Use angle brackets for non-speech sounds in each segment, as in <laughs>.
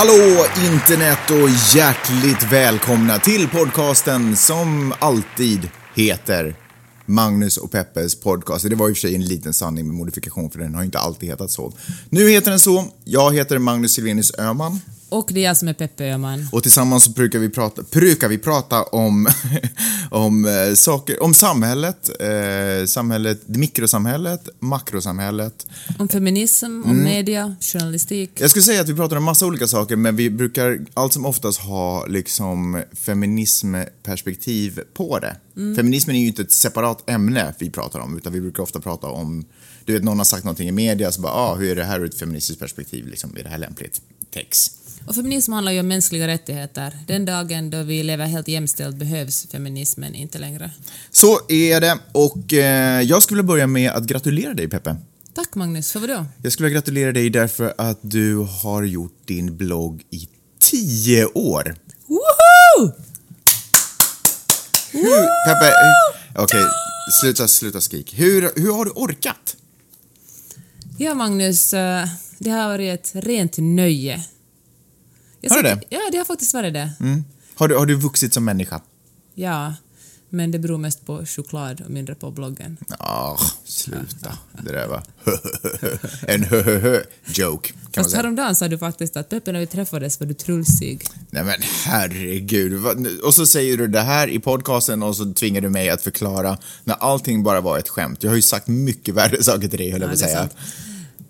Hallå internet och hjärtligt välkomna till podcasten som alltid heter Magnus och Peppes podcast. Det var i och för sig en liten sanning med modifikation för den har ju inte alltid hetat så. Nu heter den så. Jag heter Magnus Silvenius Öhman. Och det är jag som är Peppe Öhman. Och tillsammans brukar vi prata, brukar vi prata om, <laughs> om eh, saker, om samhället, eh, samhället, mikrosamhället, makrosamhället. Om feminism, om Mm. media, journalistik. Jag skulle säga att vi pratar om massa olika saker, men vi brukar allt som oftast ha liksom feminismperspektiv på det. Feminismen är ju inte ett separat ämne vi pratar om, utan vi brukar ofta prata om, du vet någon har sagt någonting i media, så bara, ah, hur är det här ur ett feministiskt perspektiv, liksom, är det här lämpligt? Text. Och feminism handlar ju om mänskliga rättigheter. Den dagen då vi lever helt jämställt behövs feminismen inte längre. Så är det, och eh, jag skulle vilja börja med att gratulera dig Peppe. Tack Magnus, för vadå? Jag skulle vilja gratulera dig därför att du har gjort din blogg i tio år. Woho! Hur, Peppe, hur- okej, sluta, sluta skrik. Hur, hur har du orkat? Ja Magnus, eh, det har varit ett rent nöje. Jag Har det satt- Ja, det har faktiskt varit det. Mm. Har, du, har du vuxit som människa? Ja, men det beror mest på choklad och mindre på bloggen. Ah, sluta. Det där var <laughs> en hö-hö-hö-joke, kan man Fast säga. häromdagen sa du faktiskt att Peppe, när vi träffades var du trulsig. Nej men herregud. Och så säger du det här i podcasten och så tvingar du mig att förklara när allting bara var ett skämt. Jag har ju sagt mycket värre saker till dig, höll jag Ja, på att det säga. sant.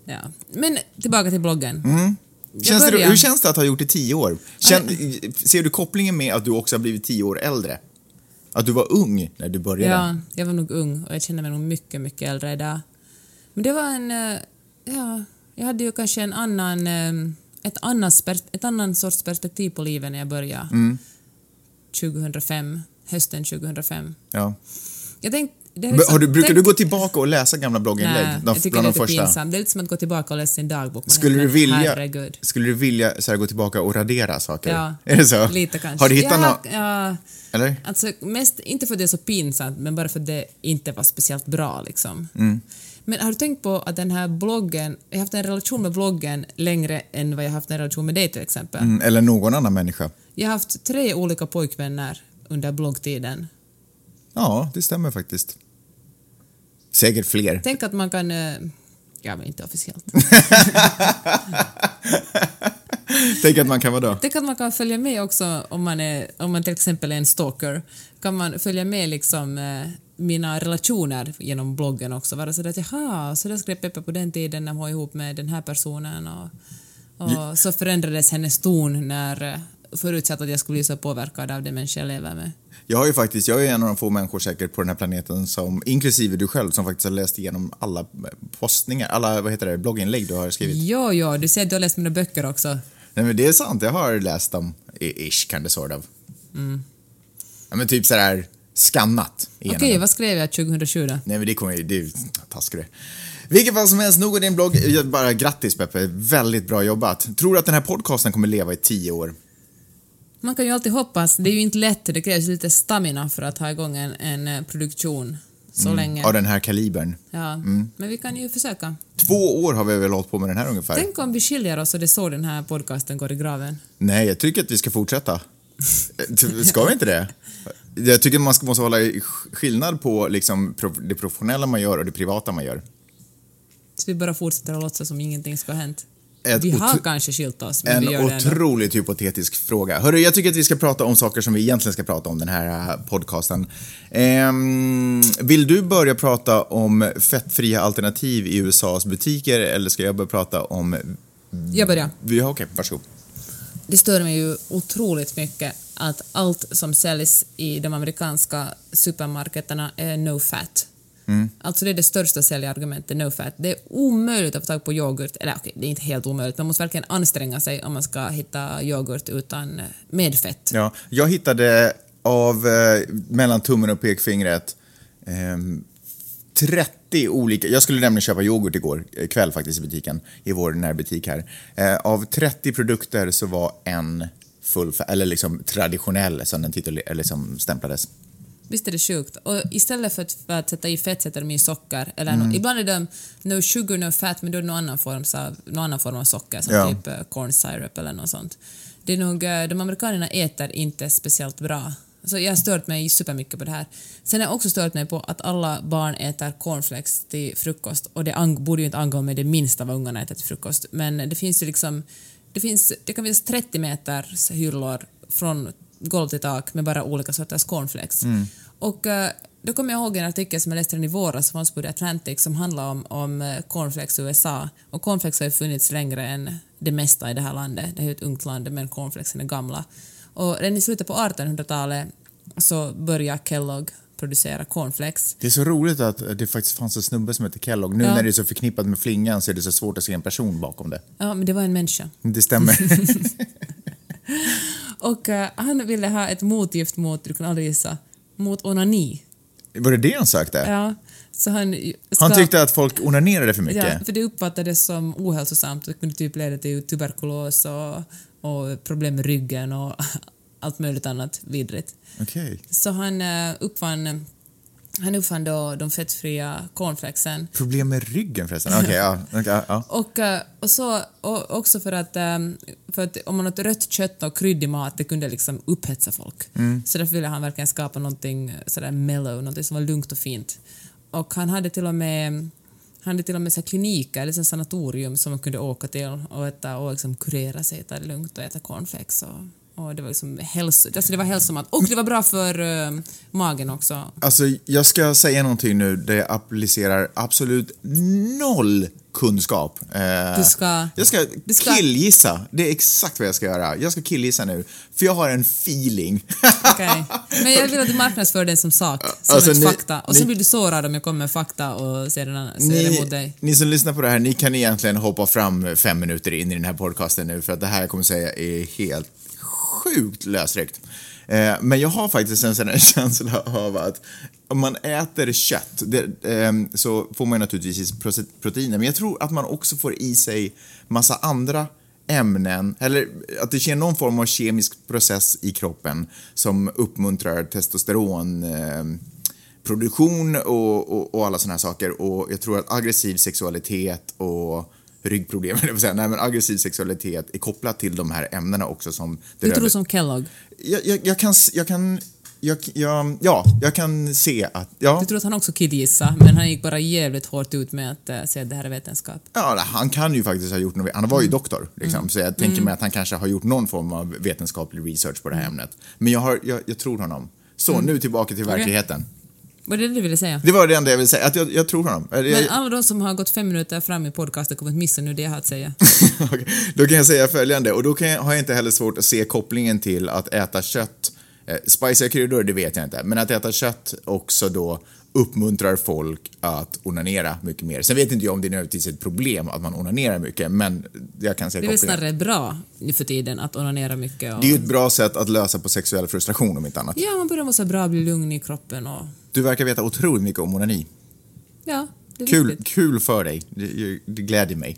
Ja. Men tillbaka till bloggen. Jag Känns det, hur känns det att ha gjort det tio år? Känn, ser du kopplingen med att du också har blivit tio år äldre? Att du var ung när du började? Ja, jag var nog ung och jag känner mig nog mycket, mycket äldre idag. Men det var en... eh, Ja, jag hade ju kanske en annan... eh, Ett, annat, pers- ett annan sorts perspektiv på livet när jag började. Mm. 2005, hösten 2005. Ja. Jag tänkte... Har du, brukar du gå tillbaka och läsa gamla blogginlägg? Nej, De- jag tycker det de är lite första? pinsamt. Det är lite som att gå tillbaka och läsa sin dagbok. Skulle du vilja, Herregud. skulle du vilja så här, gå tillbaka och radera saker? Ja, Är det så? lite kanske. Har du hittat ja, något? Ja, Eller? Alltså mest, inte för att det är så pinsamt, men bara för att det inte var speciellt bra liksom. Mm. Men har du tänkt på att den här bloggen, jag har haft en relation med bloggen längre än vad jag har haft en relation med dig till exempel. Mm, eller någon annan människa? Jag har haft tre olika pojkvänner under bloggtiden. Ja, det stämmer faktiskt. Säkert fler. Tänk att man kan, eh, ja men inte officiellt. <laughs> Tänk att man kan vara då. Tänk att man kan följa med också om man, är, om man till exempel är en stalker. Kan man följa med liksom eh, mina relationer genom bloggen också. Vara sådär att jaha, så där skrev Peppe på den tiden när hon var ihop med den här personen och, och så förändrades hennes ton när eh, förutsatt att jag skulle bli så påverkad av det människa jag lever med. Jag har ju faktiskt, jag är en av de få människor säkert på den här planeten som, inklusive du själv, som faktiskt har läst igenom alla postningar, alla, vad heter det, blogginlägg du har skrivit. Jo, jo, du ser att du har läst mina böcker också. Nej men det är sant, jag har läst dem, ish, kind of, sort of. Ja men typ sådär skannat Okej, dem. vad skrev jag 2007 då? Nej men det kommer ju, det är ju taskig du är. Vilket fall som helst, nog om din blogg. Bara grattis Peppe, väldigt bra jobbat. Tror du att den här podcasten kommer leva i tio år? Man kan ju alltid hoppas. Det är ju inte lätt, det krävs lite stamina för att ha igång en, en eh, produktion så länge. Av den här kalibern. Ja, men vi kan ju försöka. Två år har vi väl hållit på med den här ungefär? Tänk om vi skiljer oss och det är så den här podcasten går i graven. Nej, jag tycker att vi ska fortsätta. Eh, Ska vi inte det? Jag tycker man ska, måste hålla skillnad på liksom det professionella man gör och det privata man gör. Så vi bara fortsätter att låtsas som ingenting ska ha hänt. Vi har kanske skilt oss, men En vi gör det ändå. otroligt hypotetisk fråga. Hörru, jag tycker att vi ska prata om saker som vi egentligen ska prata om den här äh, podcasten. Ehm, vill du börja prata om fettfria alternativ i USAs butiker eller ska jag börja prata om... Jag börjar. Ja, Okej, varsågod. Det stör mig ju otroligt mycket att allt som säljs i de amerikanska supermarketerna är no fat. Alltså det är det största säljargumentet, no fat. Det är omöjligt att få tag på yoghurt, eller okej, det är inte helt omöjligt, man måste verkligen anstränga sig om man ska hitta yoghurt utan eh, med fett. Ja, jag hittade av eh, mellan tummen och pekfingret ehm, 30 olika, jag skulle nämligen köpa yoghurt igår eh, kväll faktiskt i butiken, i vår närbutik här. Eh, av 30 produkter så var en full, eller liksom traditionell som den titel, eller som stämplades. Visst är det sjukt? Och istället för att, för att sätta i fett sätter de i socker. Eller Mm. nå- ibland är de no sugar, no fat, men då är det någon annan form, så, någon annan form av socker, som Ja. typ eh, corn syrup eller något sånt. Det är nog, eh, de amerikanerna äter inte speciellt bra. Så jag har stört mig supermycket på det här. Sen har jag också stört mig på att alla barn äter cornflakes till frukost och det borde ju inte angå mig det minsta vad ungarna äter till frukost. Men det finns ju liksom, det, finns, det kan finnas 30 meters hyllor från golv till tak med bara olika sorters cornflakes. Och eh, då kommer jag ihåg en artikel som jag läste den i våras som fanns på The Atlantic som handlar om, om eh, cornflakes i USA. Och cornflakes har ju funnits längre än det mesta i det här landet. Det är ju ett ungt land men cornflakesen är gamla. Och redan i slutet på 1800-talet så började Kellogg producera cornflakes. Det är så roligt att det faktiskt fanns en snubbe som heter Kellogg. Nu Ja. när det är så förknippat med flingan så är det så svårt att se en person bakom det. Ja, men det var en människa. Det stämmer. <laughs> <laughs> Och eh, han ville ha ett motgift mot, du kan aldrig gissa, mot onani. Var det det han sökte? Ja, så han... Ska, Han tyckte att folk onanerade för mycket? Ja, för det uppfattades som ohälsosamt och kunde typ leda till tuberkulos och, och problem med ryggen och <laughs> allt möjligt annat vidrigt. Okej. Så han eh, uppfann, han uppfann då de fettfria cornflakesen. Problem med ryggen förresten? Okej, ja. okej, ja. Och, eh, och så och också för att, eh, för att om man åt rött kött och kryddig mat, det kunde liksom upphetsa folk. Så därför ville han verkligen skapa någonting sådär mellow, någonting som var lugnt och fint. Och han hade till och med han hade till och med så kliniker, eller så sanatorium som man kunde åka till och, äta, och liksom kurera sig, ta det lugnt och äta cornflakes. Och, och det var liksom hälso, alltså det var hälsosamt. Och det var bra för eh, magen också. Alltså, jag ska säga någonting nu där jag applicerar absolut noll kunskap. Eh, Du ska- Jag ska, du ska- killgissa. Det är exakt vad jag ska göra. Jag ska killgissa nu, för jag har en feeling. Okej. Men jag vill att du marknadsför den som sak, som Alltså, ni- fakta. Och sen blir du sårad om jag kommer med fakta och ser den, Ni, dig. ni som lyssnar på det här, ni kan egentligen hoppa fram fem minuter in i den här podcasten nu för att det här jag kommer säga är helt sjukt lösryckt. Eh, men jag har faktiskt en sån här <laughs> känsla av att om man äter kött det, eh, så får man naturligtvis i sig proteiner, men jag tror att man också får i sig massa andra ämnen, eller att det sker någon form av kemisk process i kroppen som uppmuntrar testosteron eh, produktion och, och, och alla såna här saker. Och jag tror att aggressiv sexualitet och ryggproblem, <laughs> säga, nej men aggressiv sexualitet är kopplat till de här ämnena också som det Du tror som Kellogg. jag, jag, jag kan, jag kan, jag, jag, ja, jag kan se att, ja, Du tror att han också killgissade, men han gick bara jävligt hårt ut med att uh, säga att det här är vetenskap. ja, han kan ju faktiskt ha gjort något, han var ju doktor, liksom, så jag tänker mig att han kanske har gjort någon form av vetenskaplig research på det här ämnet. Men jag, har, jag, jag tror honom. Så, nu tillbaka till verkligheten. Var det det du ville säga? Det var det enda jag ville säga, att jag, jag tror honom. Men alla de som har gått fem minuter fram i podcasten kommer att missa nu det jag har att säga. <laughs> Okej, Då kan jag säga följande, och då jag, har jag inte heller svårt att se kopplingen till att äta kött. Eh, spiciga kryddor, det vet jag inte, men att äta kött också då uppmuntrar folk att onanera mycket mer. Sen vet inte jag om det är nödvändigtvis ett problem att man onanerar mycket, men jag kan se Det är väl snarare bra nu för tiden att onanera mycket. Och... Det är ju ett bra sätt att lösa på sexuell frustration om inte annat. Ja, man börjar må så bra, bli lugn i kroppen och... Du verkar veta otroligt mycket om onani. Ja, det är Kul, viktigt. kul för dig, det, det glädjer mig.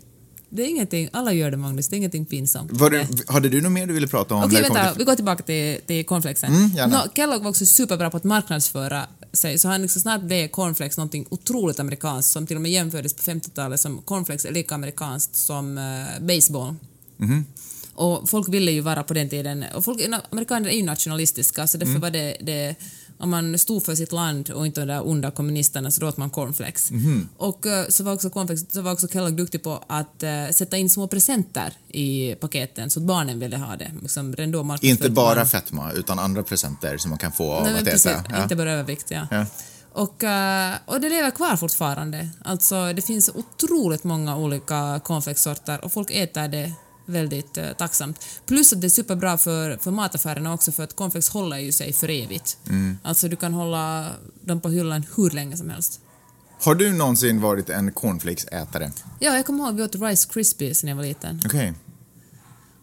Det är ingenting, alla gör det Magnus, det är ingenting pinsamt. Var det, hade du något mer du ville prata om? Okej, kommer vänta, till- vi går tillbaka till, till cornflakesen. Mm. Nå, Kellogg var också superbra på att marknadsföra sig, så han liksom snart blev cornflakes någonting otroligt amerikanskt som till och med jämfördes på 50-talet som cornflakes är lika amerikanskt som uh, baseball. Mhm. Och folk ville ju vara på den tiden, och folk, amerikaner är ju nationalistiska så därför Mm. var det, det om man stod för sitt land och inte de där onda kommunisterna så då åt man cornflakes. Mhm. Och eh, så var, också cornflakes, så var också Kellogg duktig på att eh, sätta in små presenter i paketen så att barnen ville ha det. Liksom, Inte man- bara fetma, utan andra presenter som man kan få av Nej, att precis, äta. Ja. inte bara övervikt. Ja. Ja. Och, eh, och det lever kvar fortfarande. Alltså, det finns otroligt många olika cornflakesorter och folk äter det väldigt eh, tacksamt. Plus att det är superbra för, för mataffärerna också för att cornflakes håller ju sig för evigt. Mm. Alltså du kan hålla dem på hyllan hur länge som helst. Har du någonsin varit en cornflakesätare? Ja, jag kommer ihåg vi åt Rice Krispies när jag var liten. Okej.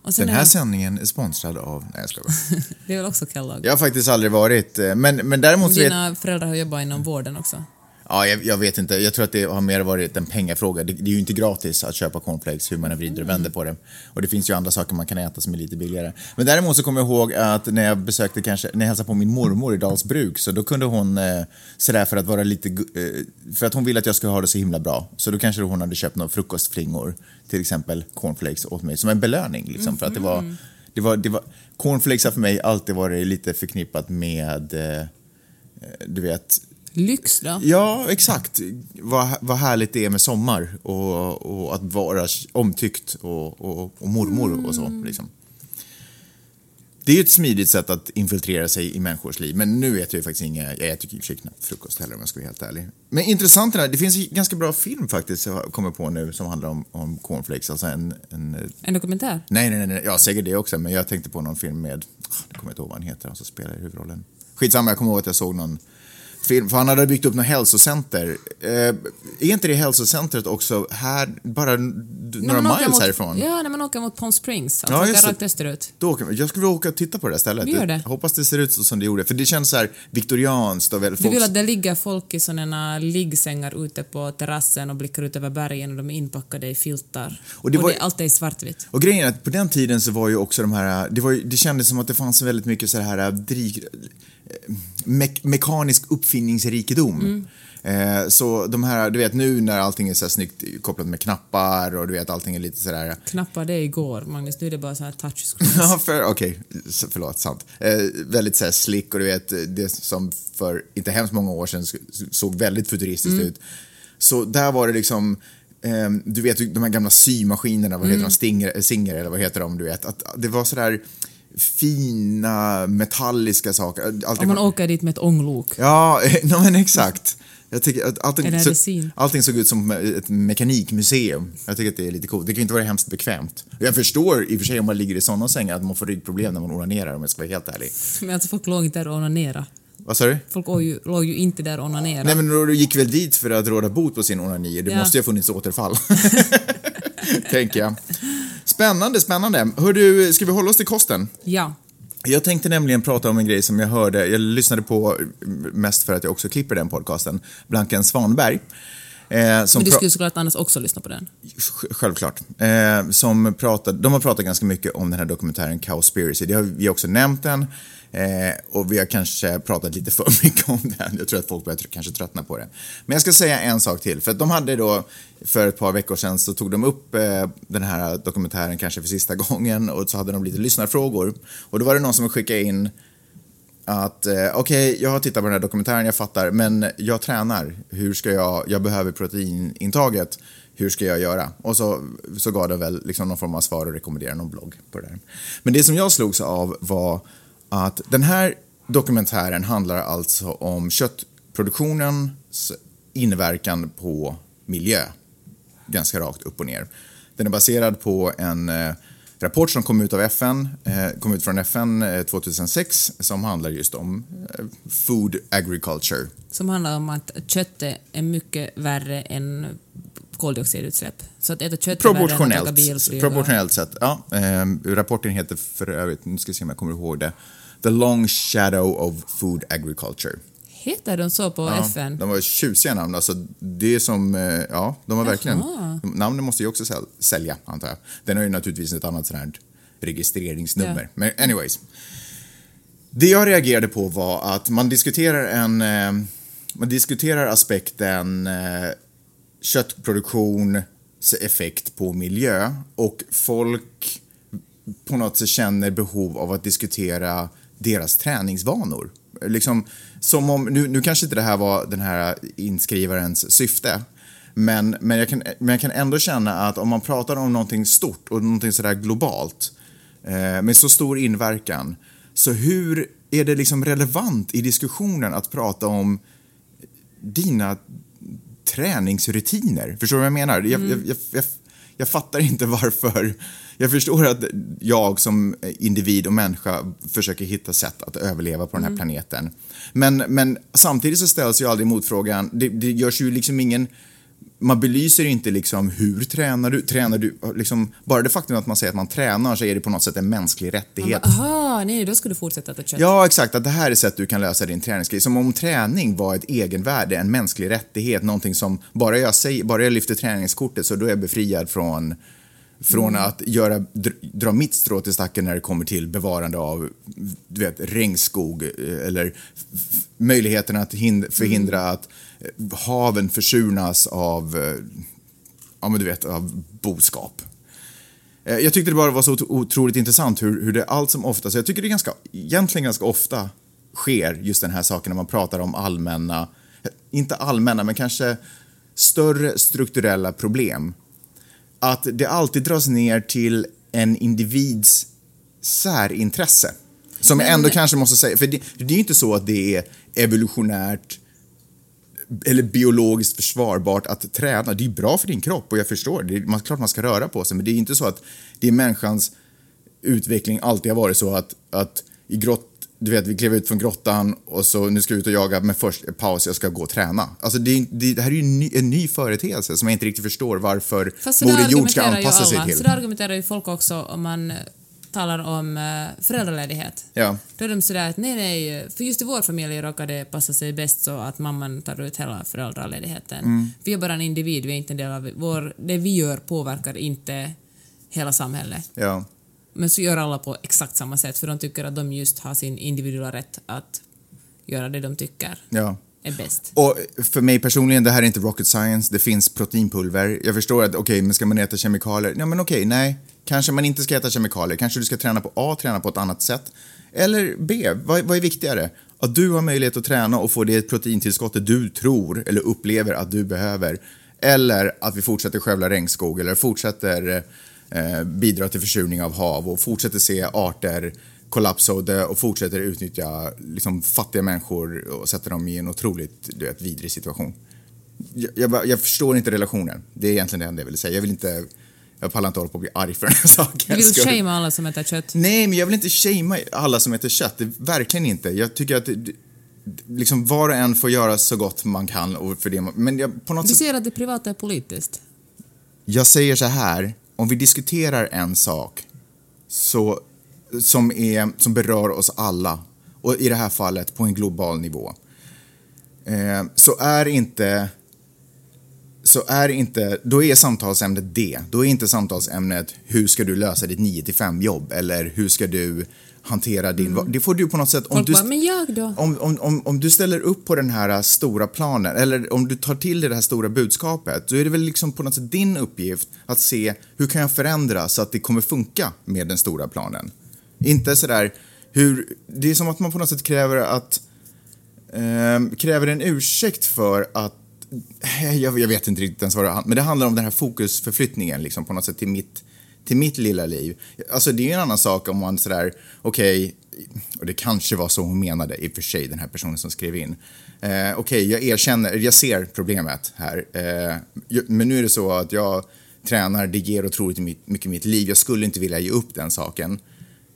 Sen Den här är- sändningen är sponsrad av... Nej, jag skojar. <laughs> Det är väl också Kellogg? Jag har faktiskt aldrig varit, eh, men, men däremot så vet... Dina föräldrar har jobbat inom vården också. Ja, jag, jag, vet inte. Jag tror att det har mer varit en pengafråga. Det, det är ju inte gratis att köpa cornflakes hur man vrider och vänder på det. Och det finns ju andra saker man kan äta som är lite billigare. Men däremot så kommer jag ihåg att när jag besökte kanske, när jag hälsade på min mormor i Dalsbruk så då kunde hon eh, sådär för att vara lite, eh, för att hon ville att jag skulle ha det så himla bra. Så då kanske hon hade köpt några frukostflingor, till exempel cornflakes åt mig som en belöning liksom mm. för att det var, det var, det var, cornflakes har för mig alltid varit lite förknippat med, eh, du vet, Lyx då? Ja, exakt. Vad, vad härligt det är med sommar och, och att vara omtyckt och, och, och mormor mm. och så. Mm. Liksom. Det är ju ett smidigt sätt att infiltrera sig i människors liv, men nu äter jag faktiskt inga, jag äter ju knappt frukost heller om jag ska vara helt ärlig. Men intressant det finns en ganska bra film faktiskt jag kommer på nu som handlar om, om cornflakes, alltså en, en... En dokumentär? Nej, nej, nej, ja säkert det också, men jag tänkte på någon film med, jag kommer inte ihåg vad han heter, han som spelar i huvudrollen. Skitsamma, jag kommer ihåg att jag såg någon film, för han hade byggt upp något hälsocenter. Eh, är inte det hälsocentret också här, bara några miles mot, härifrån? Ja, när man åker mot Palm Springs, alltså ja, åker rakt österut. Då åker, jag skulle vilja åka och titta på det där stället. Vi gör det. Jag hoppas det ser ut så som det gjorde, för det känns så här viktorianskt och Du vill att det ligger folk i sådana liggsängar ute på terrassen och blickar ut över bergen och de är inpackade i filtar. Och, det var, och det, allt är i svartvitt. Och grejen är att på den tiden så var ju också de här, det, var, det kändes som att det fanns väldigt mycket så här drik, me mekanisk uppfinningsrikedom. Mm. Eh, så de här, du vet nu när allting är så här snyggt kopplat med knappar och du vet allting är lite sådär... Knappar det är igår, Magnus. Nu är det bara så här touchscreens. <laughs> ja, för, okej. Okay. Förlåt, sant. Eh, väldigt så här slick och du vet det som för inte hemskt många år sedan såg väldigt futuristiskt mm. ut. Så där var det liksom eh, du vet de här gamla symaskinerna, vad heter mm. de, Stinger, Singer eller vad heter de, du vet. Att det var sådär fina metalliska saker. Allting Om man åker dit med ett ånglok. Ja, <laughs> no, men exakt. Jag tycker att allting, så, allting såg ut som ett mekanikmuseum. Jag tycker att det är lite coolt. Det kan ju inte vara hemskt bekvämt. Jag förstår i och för sig om man ligger i sådana sängar att man får ryggproblem när man onanerar om jag ska vara helt ärlig. <laughs> Men alltså folk låg inte där och onanerade. Vad sa du? Folk låg ju, låg ju inte där och onanerade. Nej men du gick väl dit för att råda bot på sin onani. Det ja. måste ju ha funnits återfall. <laughs> Tänker jag. Spännande, spännande. Hör du, ska vi hålla oss till kosten? Ja. Jag tänkte nämligen prata om en grej som jag hörde, jag lyssnade på mest för att jag också klipper den podcasten, Blanken Svanberg. Eh, Men du skulle såklart annars också lyssna på den? Självklart. Eh, som pratade, de har pratat ganska mycket om den här dokumentären Cowspiracy. Det har vi också nämnt den. Eh, och vi har kanske pratat lite för <laughs> mycket om den. Jag tror att folk börjar kanske tröttna på det. Men jag ska säga en sak till. För att de hade då, för ett par veckor sedan så tog de upp eh, den här dokumentären kanske för sista <laughs> gången och så hade de lite lyssnarfrågor. Och då var det någon som skickade in att eh, okej, okay, jag har tittat på den här dokumentären, jag fattar, men jag tränar. Hur ska jag, jag behöver proteinintaget. Hur ska jag göra? Och så, så gav den väl liksom någon form av svar och rekommenderade någon blogg på det där. Men det som jag slogs av var att den här dokumentären handlar alltså om köttproduktionens inverkan på miljö. Ganska rakt upp och ner. Den är baserad på en eh, rapport som kom ut av FN, eh, kom ut från FN 2006 eh, som handlar just om food agriculture. Som handlar om att köttet är mycket värre än koldioxidutsläpp. Så att äta kött proportionellt, är värre än att åka bil, Proportionellt sett, ja. Eh, rapporten heter för övrigt, nu ska vi se om jag kommer ihåg det, The Long Shadow of Food Agriculture. Heter de så på ja, FN? De var tjusiga namn. Alltså, det är som, eh, ja, de har verkligen... Namnen måste ju också sälja, antar jag. Den har ju naturligtvis ett annat sånt registreringsnummer. Yeah. Men anyways. Det jag reagerade på var att man diskuterar en... Eh, man diskuterar aspekten eh, köttproduktions effekt på miljö och folk på något sätt känner behov av att diskutera deras träningsvanor. Liksom, som om, nu, nu kanske inte det här var den här inskrivarens syfte, men, men, jag kan, men jag kan ändå känna att om man pratar om någonting stort och någonting sådär globalt eh, med så stor inverkan, så hur är det liksom relevant i diskussionen att prata om dina träningsrutiner? Förstår du vad jag menar? Mm. Jag, jag, jag, jag fattar inte varför jag förstår att jag som individ och människa försöker hitta sätt att överleva på den här mm. planeten. Men, men samtidigt så ställs ju aldrig motfrågan, det, det görs ju liksom ingen man belyser inte liksom hur tränar du, tränar du, liksom, bara det faktum att man säger att man tränar så är det på något sätt en mänsklig rättighet. Aha, nej, då ska du fortsätta äta kött. Ja, exakt, att det här är sätt du kan lösa din träningsgrej. Som om träning var ett egenvärde, en mänsklig rättighet, någonting som bara jag, säger, bara jag lyfter träningskortet så då är jag befriad från från att göra, dr- dra mitt strå till stacken när det kommer till bevarande av du vet, regnskog eh, eller möjligheten att hind- förhindra Mm. att eh, haven försurnas av, eh, ja men du vet, av boskap. Jag tyckte det bara var så otro- otroligt intressant hur, hur det allt som ofta, så jag tycker det ganska, egentligen ganska ofta sker just den här saken när man pratar om allmänna, inte allmänna men kanske större strukturella problem. Att det alltid dras ner till en individs särintresse. Som jag ändå kanske måste säga, för det, det är ju inte så att det är evolutionärt eller biologiskt försvarbart att träna. Det är bra för din kropp och jag förstår, det är man, klart man ska röra på sig men det är inte så att det är människans utveckling alltid har varit så att, att i grott, du vet vi klev ut från grottan och så nu ska jag ut och jaga men först paus, jag ska gå och träna. Alltså det, det, det här är ju en ny, en ny företeelse som jag inte riktigt förstår varför Moder Jord ska anpassa sig till. Så där argumenterar ju folk också om man eh, talar om eh, föräldraledighet. Ja. Då är de sådär att nej, nej, för just i vår familj råkar det passa sig bäst så att mamman tar ut hela föräldraledigheten. Mm. Vi är bara en individ, vi är inte en del av vår... Det vi gör påverkar inte hela samhället. Ja. Men så gör alla på exakt samma sätt för de tycker att de just har sin individuella rätt att göra det de tycker Ja. är bäst. Och för mig personligen, det här är inte rocket science, det finns proteinpulver. Jag förstår att, okej, men ska man äta kemikalier? Ja, men okej, nej. Kanske man inte ska äta kemikalier, kanske du ska träna på A, träna på ett annat sätt. Eller B, vad, vad är viktigare? Att du har möjlighet att träna och få det proteintillskottet du tror eller upplever att du behöver. Eller att vi fortsätter skövla regnskog eller fortsätter eh, bidra till försurning av hav och fortsätter se arter kollapsa och dö och fortsätter utnyttja liksom, fattiga människor och sätta dem i en otroligt du vet, vidrig situation. Jag, jag, jag förstår inte relationen. Det är egentligen det enda jag vill säga. Jag vill inte... Jag pallar inte hålla på att bli arg för den här saken. Du vill shamea alla som äter kött. Nej, men jag vill inte shamea alla som äter kött. Det, verkligen inte. Jag tycker att det, liksom var och en får göra så gott man kan. Och för det, man- men jag, på något Du sätt, ser att det privata är politiskt. jag säger så här. Om vi diskuterar en sak så, som, är, som berör oss alla och i det här fallet på en global nivå eh, så är inte så är inte, då är samtalsämnet det. Då är inte samtalsämnet hur ska du lösa ditt 9 till 5 jobb eller hur ska du hantera din... Det får du på något sätt... Om Folk du, bara, men jag då? om, om, om, om du ställer upp på den här äh, stora planen eller om du tar till dig det här stora budskapet då är det väl liksom på något sätt din uppgift att se hur kan jag förändra så att det kommer funka med den stora planen. Inte sådär hur... Det är som att man på något sätt kräver att... ehm, kräver en ursäkt för att... <laughs> Jag, jag vet inte riktigt ens vad det handlar Men det handlar om den här fokusförflyttningen liksom på något sätt till mitt, till mitt lilla liv. Alltså det är ju en annan sak om man sådär, okej, och det kanske var så hon menade i och för sig, den här personen som skrev in. Eh, okej, jag erkänner, jag ser problemet här. Eh, men nu är det så att jag tränar, det ger otroligt mycket i mitt liv. Jag skulle inte vilja ge upp den saken.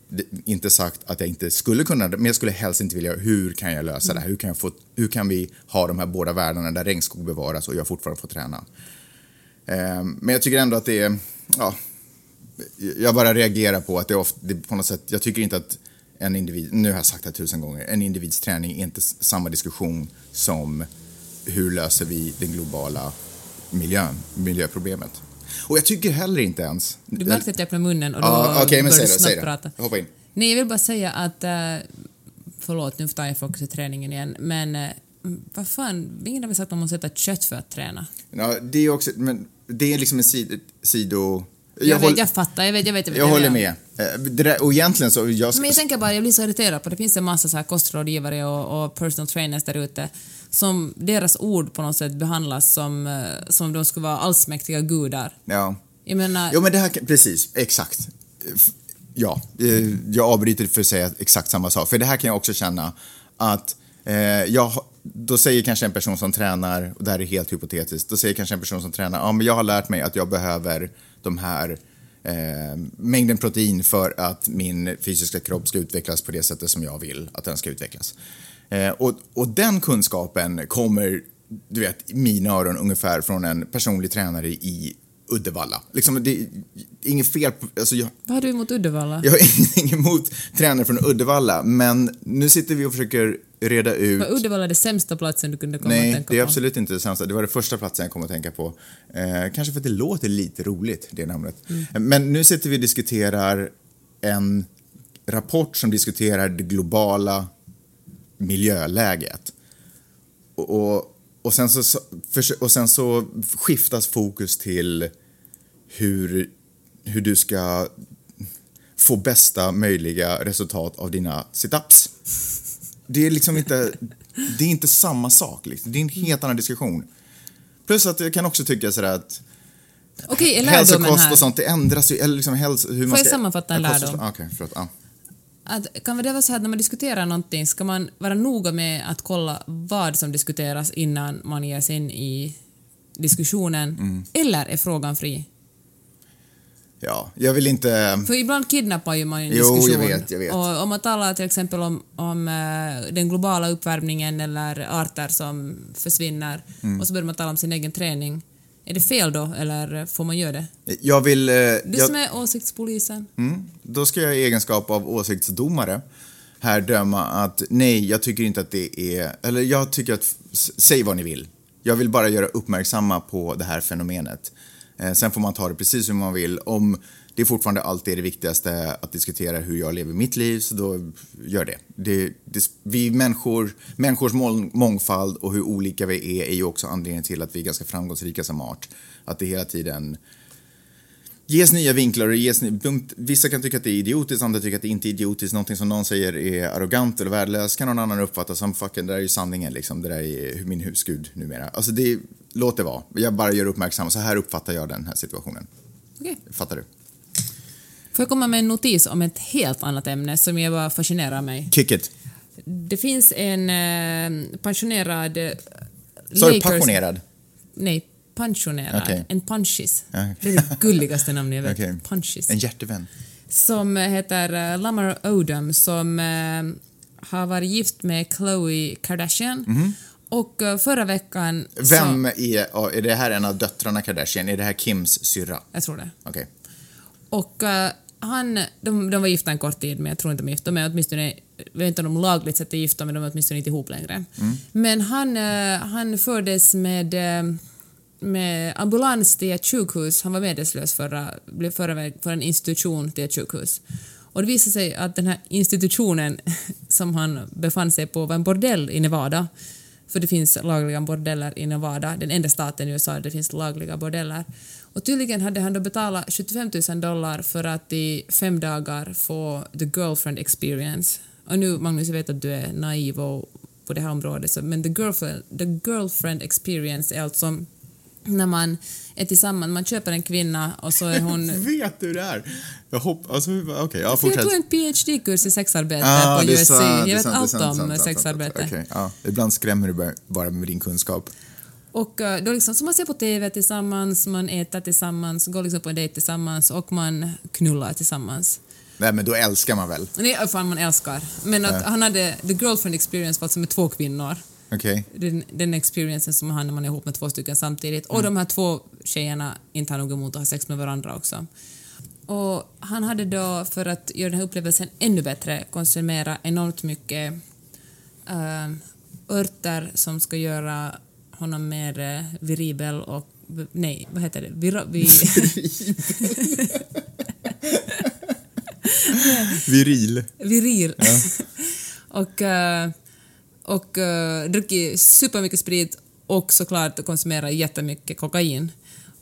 Det, inte sagt att jag inte skulle kunna men jag skulle helst inte vilja, hur kan jag lösa det här? Hur kan, jag få, hur kan vi ha de här båda världarna där regnskog bevaras och jag fortfarande får träna? Eh, men jag tycker ändå att det är, ja, jag bara reagerar på att det, är ofta, det på något sätt, jag tycker inte att en individ, nu har jag sagt det tusen gånger, en individs träning är inte samma diskussion som hur löser vi den globala miljön, miljöproblemet. Och jag tycker heller inte ens... Du märkte att jag öppnade munnen och då okej, men började du snabbt prata. Hoppa in. Nej, jag vill bara säga att... eh, förlåt, nu tar jag fokus i träningen igen, men uh, vad fan, ingen har väl sagt att man måste äta kött för att träna? Ja, det är också, men det är liksom en sid, sido... Jag, håll- vet, jag fattar, jag vet, jag vet. Jag, vet, jag håller med. Eh, där, och egentligen så, jag, Men jag tänker bara, jag blir så irriterad på det finns en massa så här kostrådgivare och, och personal trainers där ute som deras ord på något sätt behandlas som, eh, som de skulle vara allsmäktiga gudar. ja. Jag menar, Jo men det här, precis, exakt. Ja, eh, jag avbryter för att säga exakt samma sak. För det här kan jag också känna att eh, jag, då säger kanske en person som tränar, och det här är helt hypotetiskt, då säger kanske en person som tränar, ja men jag har lärt mig att jag behöver de här eh, mängden protein för att min fysiska kropp ska utvecklas på det sättet som jag vill att den ska utvecklas. Eh, och, och den kunskapen kommer du vet, mina öron ungefär från en personlig tränare i Uddevalla. Liksom, det är inget fel på, alltså jag, Vad har du emot Uddevalla? jag har <laughs> ingenting emot tränare från Uddevalla, men nu sitter vi och försöker reda ut Var Uddevalla det sämsta platsen du kunde komma att Nej, tänka det är på? absolut inte det sämsta. Det var det första platsen jag kom att tänka på. Eh, kanske för att det låter lite roligt, det namnet. Mm. Men nu sitter vi och diskuterar en rapport som diskuterar det globala miljöläget. Och, och, och, sen, så, och sen så skiftas fokus till hur, hur du ska få bästa möjliga resultat av dina situps. Det är liksom inte, det är inte samma sak. Liksom. Det är en helt annan diskussion. Plus att jag kan också tycka sådär att Okej, lärdomen hälsokost och sånt, det ändras ju. Eller liksom häls, hur man Får jag ska, sammanfatta en lärdom? ah, Okej, förlåt. Ja. Att, kan det vara så här att när man diskuterar någonting ska man vara noga med att kolla vad som diskuteras innan man ger sig in i diskussionen? Mm. Eller är frågan fri? Ja, jag vill inte... För ibland kidnappar ju man ju en Jo, diskussion. jag vet, jag vet. Och om man talar till exempel om, om eh, den globala uppvärmningen eller arter som försvinner Mm. och så börjar man tala om sin egen träning. Är det fel då, eller får man göra det? Jag vill... eh, Du jag, som är åsiktspolisen. mm, då ska jag i egenskap av åsiktsdomare här döma att nej, jag tycker inte att det är... Eller jag tycker att... Säg vad ni vill. Jag vill bara göra uppmärksamma på det här fenomenet. Eh, sen får man ta det precis hur man vill. Om det fortfarande alltid är det viktigaste att diskutera hur jag lever mitt liv, så då gör det. det, det vi människor, människors mångfald och hur olika vi är är ju också anledningen till att vi är ganska framgångsrika som art. Att det hela tiden ges nya vinklar och ges Vissa kan tycka att det är idiotiskt, andra tycker att det inte är idiotiskt. Någonting som någon säger är arrogant eller värdelöst kan någon annan uppfatta som fucking, det där är ju sanningen liksom. Det där är min husgud numera. Alltså det, låt det vara. Jag bara gör uppmärksam. Så här uppfattar jag den här situationen. Okej. Fattar du? Får jag komma med en notis om ett helt annat ämne som jag bara fascinerar mig? Kick it. Det finns en eh, pensionerad... eh, Sa du passionerad? Nej, pensionerad. Okej. En punchis. Ja. Det är det gulligaste namnet jag vet. Okej. Punchis. En hjärtevän. Som heter uh, Lamar Odom som eh, har varit gift med Khloe Kardashian. Och eh, förra veckan... Vem Så, är, är det här en av döttrarna Kardashian? Är det här Kims syrra? jag tror det. Okej. Och eh, han, de, de var gifta en kort tid, men jag tror inte de är gifta. De är åtminstone, jag vet inte om de lagligt sett är gifta, men de är åtminstone inte ihop längre. Men han, eh, han fördes med, med ambulans till ett sjukhus. Han var medvetslös förra, blev förra väg för en institution till ett sjukhus. Och det visade sig att den här institutionen <laughs> som han befann sig på var en bordell i Nevada. För det finns lagliga bordeller i Nevada, den enda staten i USA där det finns lagliga bordeller. Och tydligen hade han då betalat 75 000 dollar för att i fem dagar få the girlfriend experience. Och nu, Magnus, jag vet att du är naiv och på det här området, så, men the girlfriend, the girlfriend experience är alltså när man är tillsammans, man köper en kvinna och så är hon... <laughs> Vet du det är? Jag hoppas... Alltså, okej, ja, jag fortsätt. tog en PhD-kurs i sexarbete Ah, på USC. är jag vet sant, allt sant, om sant, sexarbete. Okej, ja. Ibland skrämmer du bara- med din kunskap. Och eh, då liksom, så man ser på TV tillsammans, man äter tillsammans, går liksom på en dejt tillsammans och man knullar tillsammans. Nej, men då älskar man väl? Är fan man älskar. Men att han hade the girlfriend experience var alltså med två kvinnor. Okej. Den, den experiencen som man har när man är ihop med två stycken samtidigt. Och de här två tjejerna inte har något emot att ha sex med varandra också. Och han hade då, för att göra den här upplevelsen ännu bättre, konsumerat enormt mycket äh, örter som ska göra honom mer eh, viribel och... Nej, vad heter det? Vira, vi, <laughs> Viril. viril. <laughs> och eh, och uh, druckit supermycket sprit och såklart konsumerat jättemycket kokain.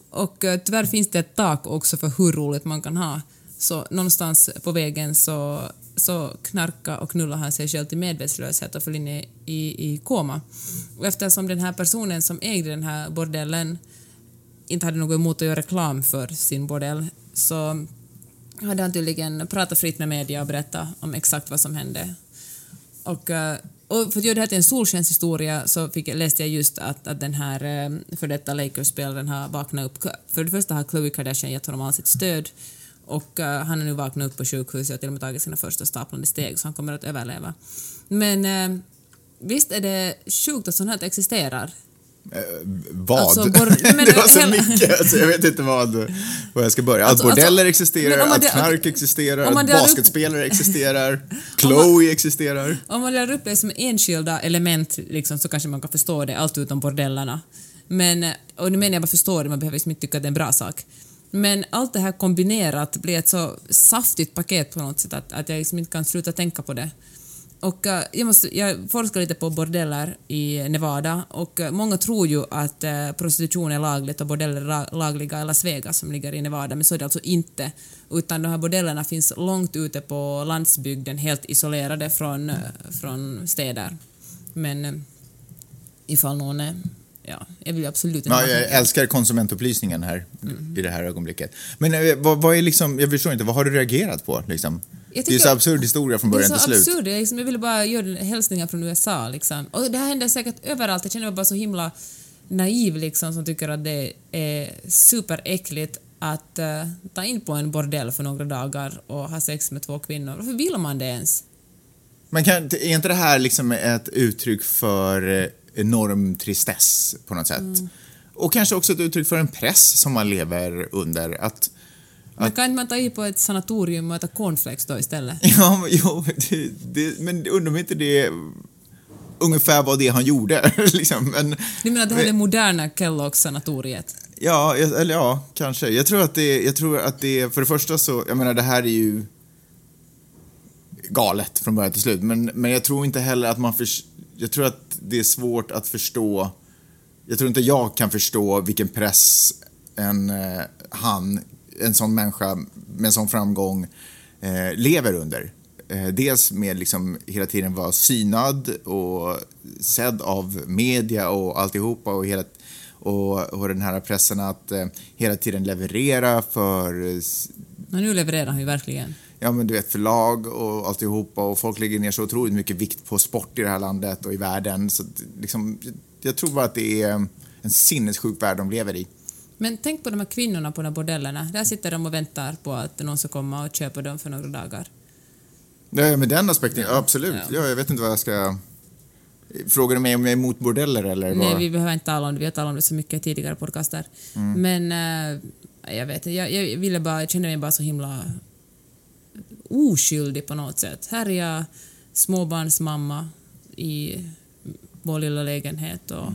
Och uh, tyvärr finns det ett tak också för hur roligt man kan ha. Så någonstans på vägen så, så knarka och knulla han sig själv till medvetslöshet och föll in i, i, i koma. Och eftersom den här personen som ägde den här bordellen inte hade något emot att göra reklam för sin bordell så hade han tydligen pratat fritt med media och berättat om exakt vad som hände. Och, eh, och för att göra det här till en solskenshistoria så fick, läste jag just att, att den här eh, för detta Lakers-spelaren har vaknat upp. För det första har Khloe Kardashian gett honom all sitt stöd och uh, han har nu vaknat upp på sjukhuset och till och med tagit sina första staplande steg så han kommer att överleva. Men uh, visst är det sjukt att sånt här existerar? Vad? Alltså, <laughs> men- det var så hela- mycket, alltså, jag vet inte vad, vad jag ska börja. Att Alltså, alltså, bordeller existerar, men om man att knark existerar, att upp- basketspelare existerar, <laughs> Chloe existerar. Om man lär upp det som enskilda element liksom, så kanske man kan förstå det, allt utom bordellerna. Men, och nu menar jag bara förstå det, man behöver liksom inte tycka att det är en bra sak. Men allt det här kombinerat blir ett så saftigt paket på något sätt att, att jag liksom inte kan sluta tänka på det. Och eh, jag, måste, jag forskar lite på bordeller i Nevada och eh, många tror ju att eh, prostitution är lagligt och bordeller är la- lagliga i Las Vegas som ligger i Nevada, men så är det alltså inte. Utan de här bordellerna finns långt ute på landsbygden, helt isolerade från, från städer. Men ifall någon är... Ja, jag vill absolut inte... Ja, jag älskar konsumentupplysningen här Mm. i det här ögonblicket. Men vad, vad är liksom, jag förstår inte, vad har du reagerat på liksom? Det är så absurd historia från Det är början så till slut. absurt. Jag, liksom, jag ville bara göra hälsningar från USA. Liksom. Och det här händer säkert överallt. Jag känner mig bara så himla naiv liksom, som tycker att det är superäckligt att eh, ta in på en bordell för några dagar och ha sex med två kvinnor. Varför vill man det ens? Men kan, är inte det här liksom ett uttryck för eh, enorm tristess på något sätt? Mm. Och kanske också ett uttryck för en press som man lever under. Att, Men kan inte man ta i på ett sanatorium och äta cornflakes då istället? <laughs> ja, men- jo, det, det, men undrar om inte det ungefär var det han gjorde. <laughs> liksom. men, Du menar att det här är det moderna Kellogg-sanatoriet? Ja, eller ja, kanske. Jag tror att det, jag tror att det, för det första så, jag menar det här är ju galet från början till slut, men, men jag tror inte heller att man, förs- jag tror att det är svårt att förstå, jag tror inte jag kan förstå vilken press en, eh, han, en sån människa med en sån framgång eh, lever under. Eh, dels med liksom hela tiden vara synad och sedd av media och alltihopa och hela och, och den här pressen att eh, hela tiden leverera för eh, Men nu levererar han ju verkligen. ja, men du vet, förlag och alltihopa och folk lägger ner så otroligt mycket vikt på sport i det här landet och i världen. Så liksom, jag tror bara att det är en sinnessjuk värld de lever i. Men tänk på de här kvinnorna på de här bordellerna. Där sitter de och väntar på att någon ska komma och köpa dem för några dagar. Ja, med den aspekten, ja, absolut. Ja. Ja. jag vet inte vad jag ska... Frågar du mig om jag är emot bordeller eller? Nej, vad? vi behöver inte tala om det. Vi har talat om det så mycket i tidigare podcaster. Men eh, jag vet inte, jag, jag ville bara, jag kände mig bara så himla oskyldig på något sätt. Här är jag småbarnsmamma i vår lilla lägenhet och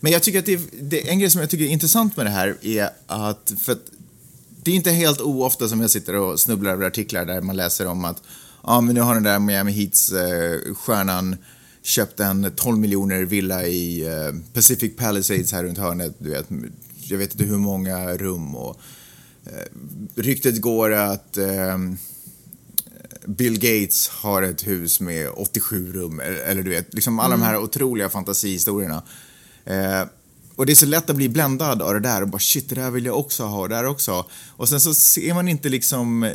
Men jag tycker att det, är- det, en grej som jag tycker är intressant med det här är att, för att det är inte helt oofta som jag sitter och snubblar över artiklar där man läser om att ja, men nu har den där Miami Heats eh, stjärnan köpt en 12 miljoner villa i eh, Pacific Palisades här runt hörnet. Du vet, jag vet inte hur många rum och eh, ryktet går att eh, Bill Gates har ett hus med 87 rum, eller, eller du vet, liksom alla de här otroliga fantasihistorierna. Eh, och det är så lätt att bli bländad av det där och bara shit, det där vill jag också ha, och det där också. Och sen så ser man inte liksom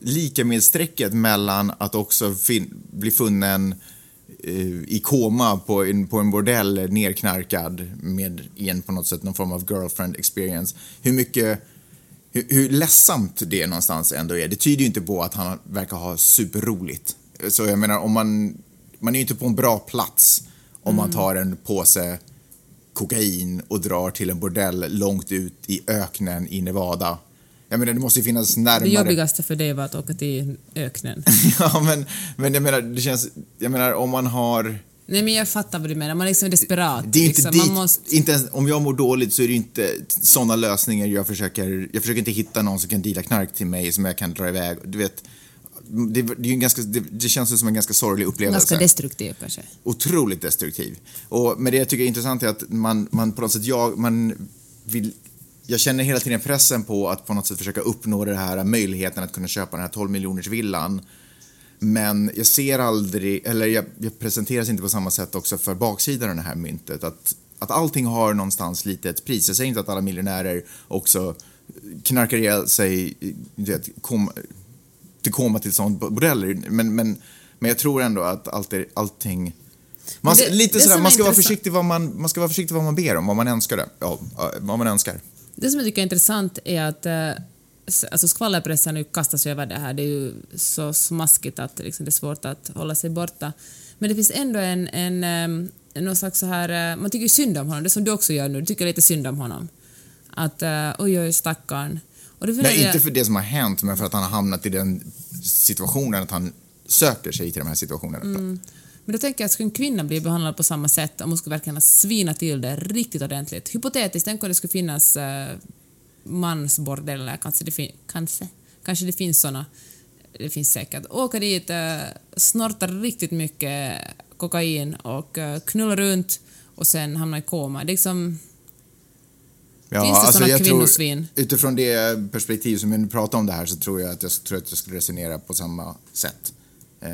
lika med strecket mellan att också fin- bli funnen eh, i koma på en, på en bordell nerknarkad med en på något sätt någon form av girlfriend experience. Hur mycket hur, hur ledsamt det någonstans ändå är. Det tyder ju inte på att han verkar ha superroligt. Så jag menar, om man, man är ju inte på en bra plats om man tar en påse kokain och drar till en bordell långt ut i öknen i Nevada. Jag menar, det måste ju finnas närmare... det jobbigaste för dig var att åka till öknen. <laughs> ja, men, men jag menar, det känns... Jag menar, om man har... Nej men jag fattar vad du menar, man är liksom desperat. Det är inte liksom. dit, Man måste... inte ens, om jag mår dåligt så är det inte sådana lösningar jag försöker, jag försöker inte hitta någon som kan deala knark till mig som jag kan dra iväg. Du vet, det, det, är ganska, det, det känns ju som en ganska sorglig upplevelse. Ganska destruktiv kanske. Otroligt destruktiv. Och, men det jag tycker är intressant är att man, man på något sätt, jag, man vill, jag känner hela tiden pressen på att på något sätt försöka uppnå det här möjligheten att kunna köpa den här 12 miljoners villan. Men jag ser aldrig, eller jag, jag presenteras inte på samma sätt också för baksidan av det här myntet. Att, att allting har någonstans lite ett pris. Jag säger inte att alla miljonärer också knarkar ihjäl sig, vet, kom, till koma till sånt bordeller. Men, men, men jag tror ändå att allt är, allting... Man, det- lite det sådär, man ska, vara försiktig vad man, man ska vara försiktig vad man ber om, vad man önskar det. Ja, vad man önskar. Det som jag tycker är intressant är att eh, alltså skvallerpressen sig över det här. Det är ju så smaskigt att liksom, det är svårt att hålla sig borta. Men det finns ändå en, en, em, någon slags så här, eh, man tycker synd om honom, det som du också gör nu, du tycker lite synd om honom. Att uh, oj, oj, stackarn. Nej, inte för det som har hänt, men för att han har hamnat i den situationen att han söker sig till de här situationerna. Mm. Men då tänker jag att skulle en kvinna bli behandlad på samma sätt om hon skulle verkligen ha svinat till det riktigt ordentligt. Hypotetiskt, tänk om det skulle finnas uh, mansbordeller, kanske det, fin- kanske, kanske det finns såna. Det finns säkert. Åka dit, uh, snorta riktigt mycket kokain och uh, knulla runt och sen hamna i koma. Det är liksom... Ja, Finns det alltså såna jag tror, kvinnosvin? utifrån det perspektiv som vi pratar om det här så tror jag att jag, tror att jag skulle resonera på samma sätt. Eh,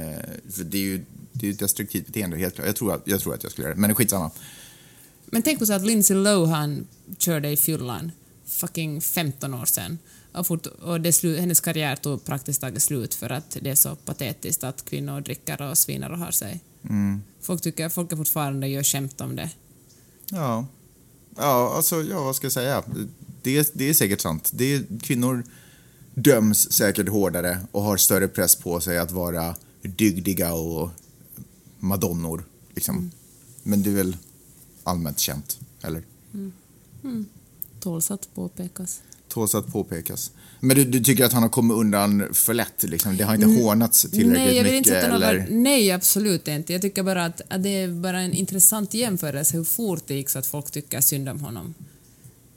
för det är ju det är ett destruktivt beteende, helt klart. Jag tror, jag tror att jag skulle göra det, men skitsamma. Men tänk på så att Lindsay Lohan körde i fyllan fucking 15 år sedan. Och, fort, och det slu, hennes karriär tog praktiskt taget slut för att det är så patetiskt att kvinnor dricker och svinar och har sig. Mm. Folk tycker folk är fortfarande gör skämt om det. Ja, ja alltså, ja, vad ska jag säga? Det, är- det är säkert sant. Det är, kvinnor döms säkert hårdare och har större press på sig att vara dygdiga och madonnor. Liksom. Men det är väl allmänt känt, eller? Tåls att påpekas. Tåls att påpekas. Men du, du tycker att han har kommit undan för lätt? Liksom. Det har inte hånats tillräckligt Nej, jag vill mycket? inte eller? värld- Nej, absolut inte. Jag tycker bara att, att det är bara en intressant jämförelse hur fort det gick så att folk tycker synd om honom.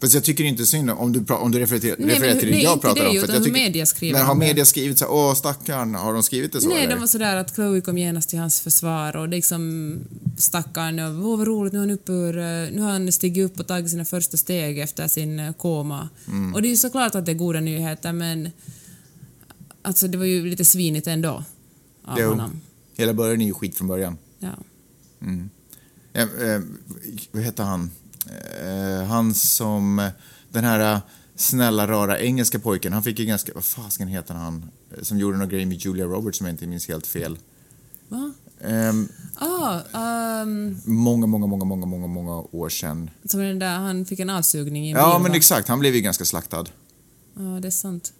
Fast jag tycker inte synd om, om du, om du refererar, Nej, refererar till det nej, jag inte pratar det, om. för att utan jag hur media skriver Men har det. media skrivit så här, åh stackarn, har de skrivit det så Nej, eller? de var sådär att Chloe kom genast till hans försvar och liksom stackarn och åh vad roligt, nu har han, upp ur, eh, nu har han stigit upp och tagit sina första steg efter sin eh, koma. Mm. Och det är ju såklart att det är goda nyheter men alltså det var ju lite svinigt ändå av Jo. honom. Hela början är ju skit från början. Ja. Eh, eh, vad heter han? Eh, han som, den här eh, snälla rara engelska pojken, han fick ju ganska, vad fasken heter han? Eh, Som gjorde någon grej med Julia Roberts som jag inte minns helt fel. Va? Ehm, Ah, ehm, många, många, många, många, många, många år sedan. som den där, han fick en avsugning i Ja, men exakt, han blev ju ganska slaktad. Ja, det är sant.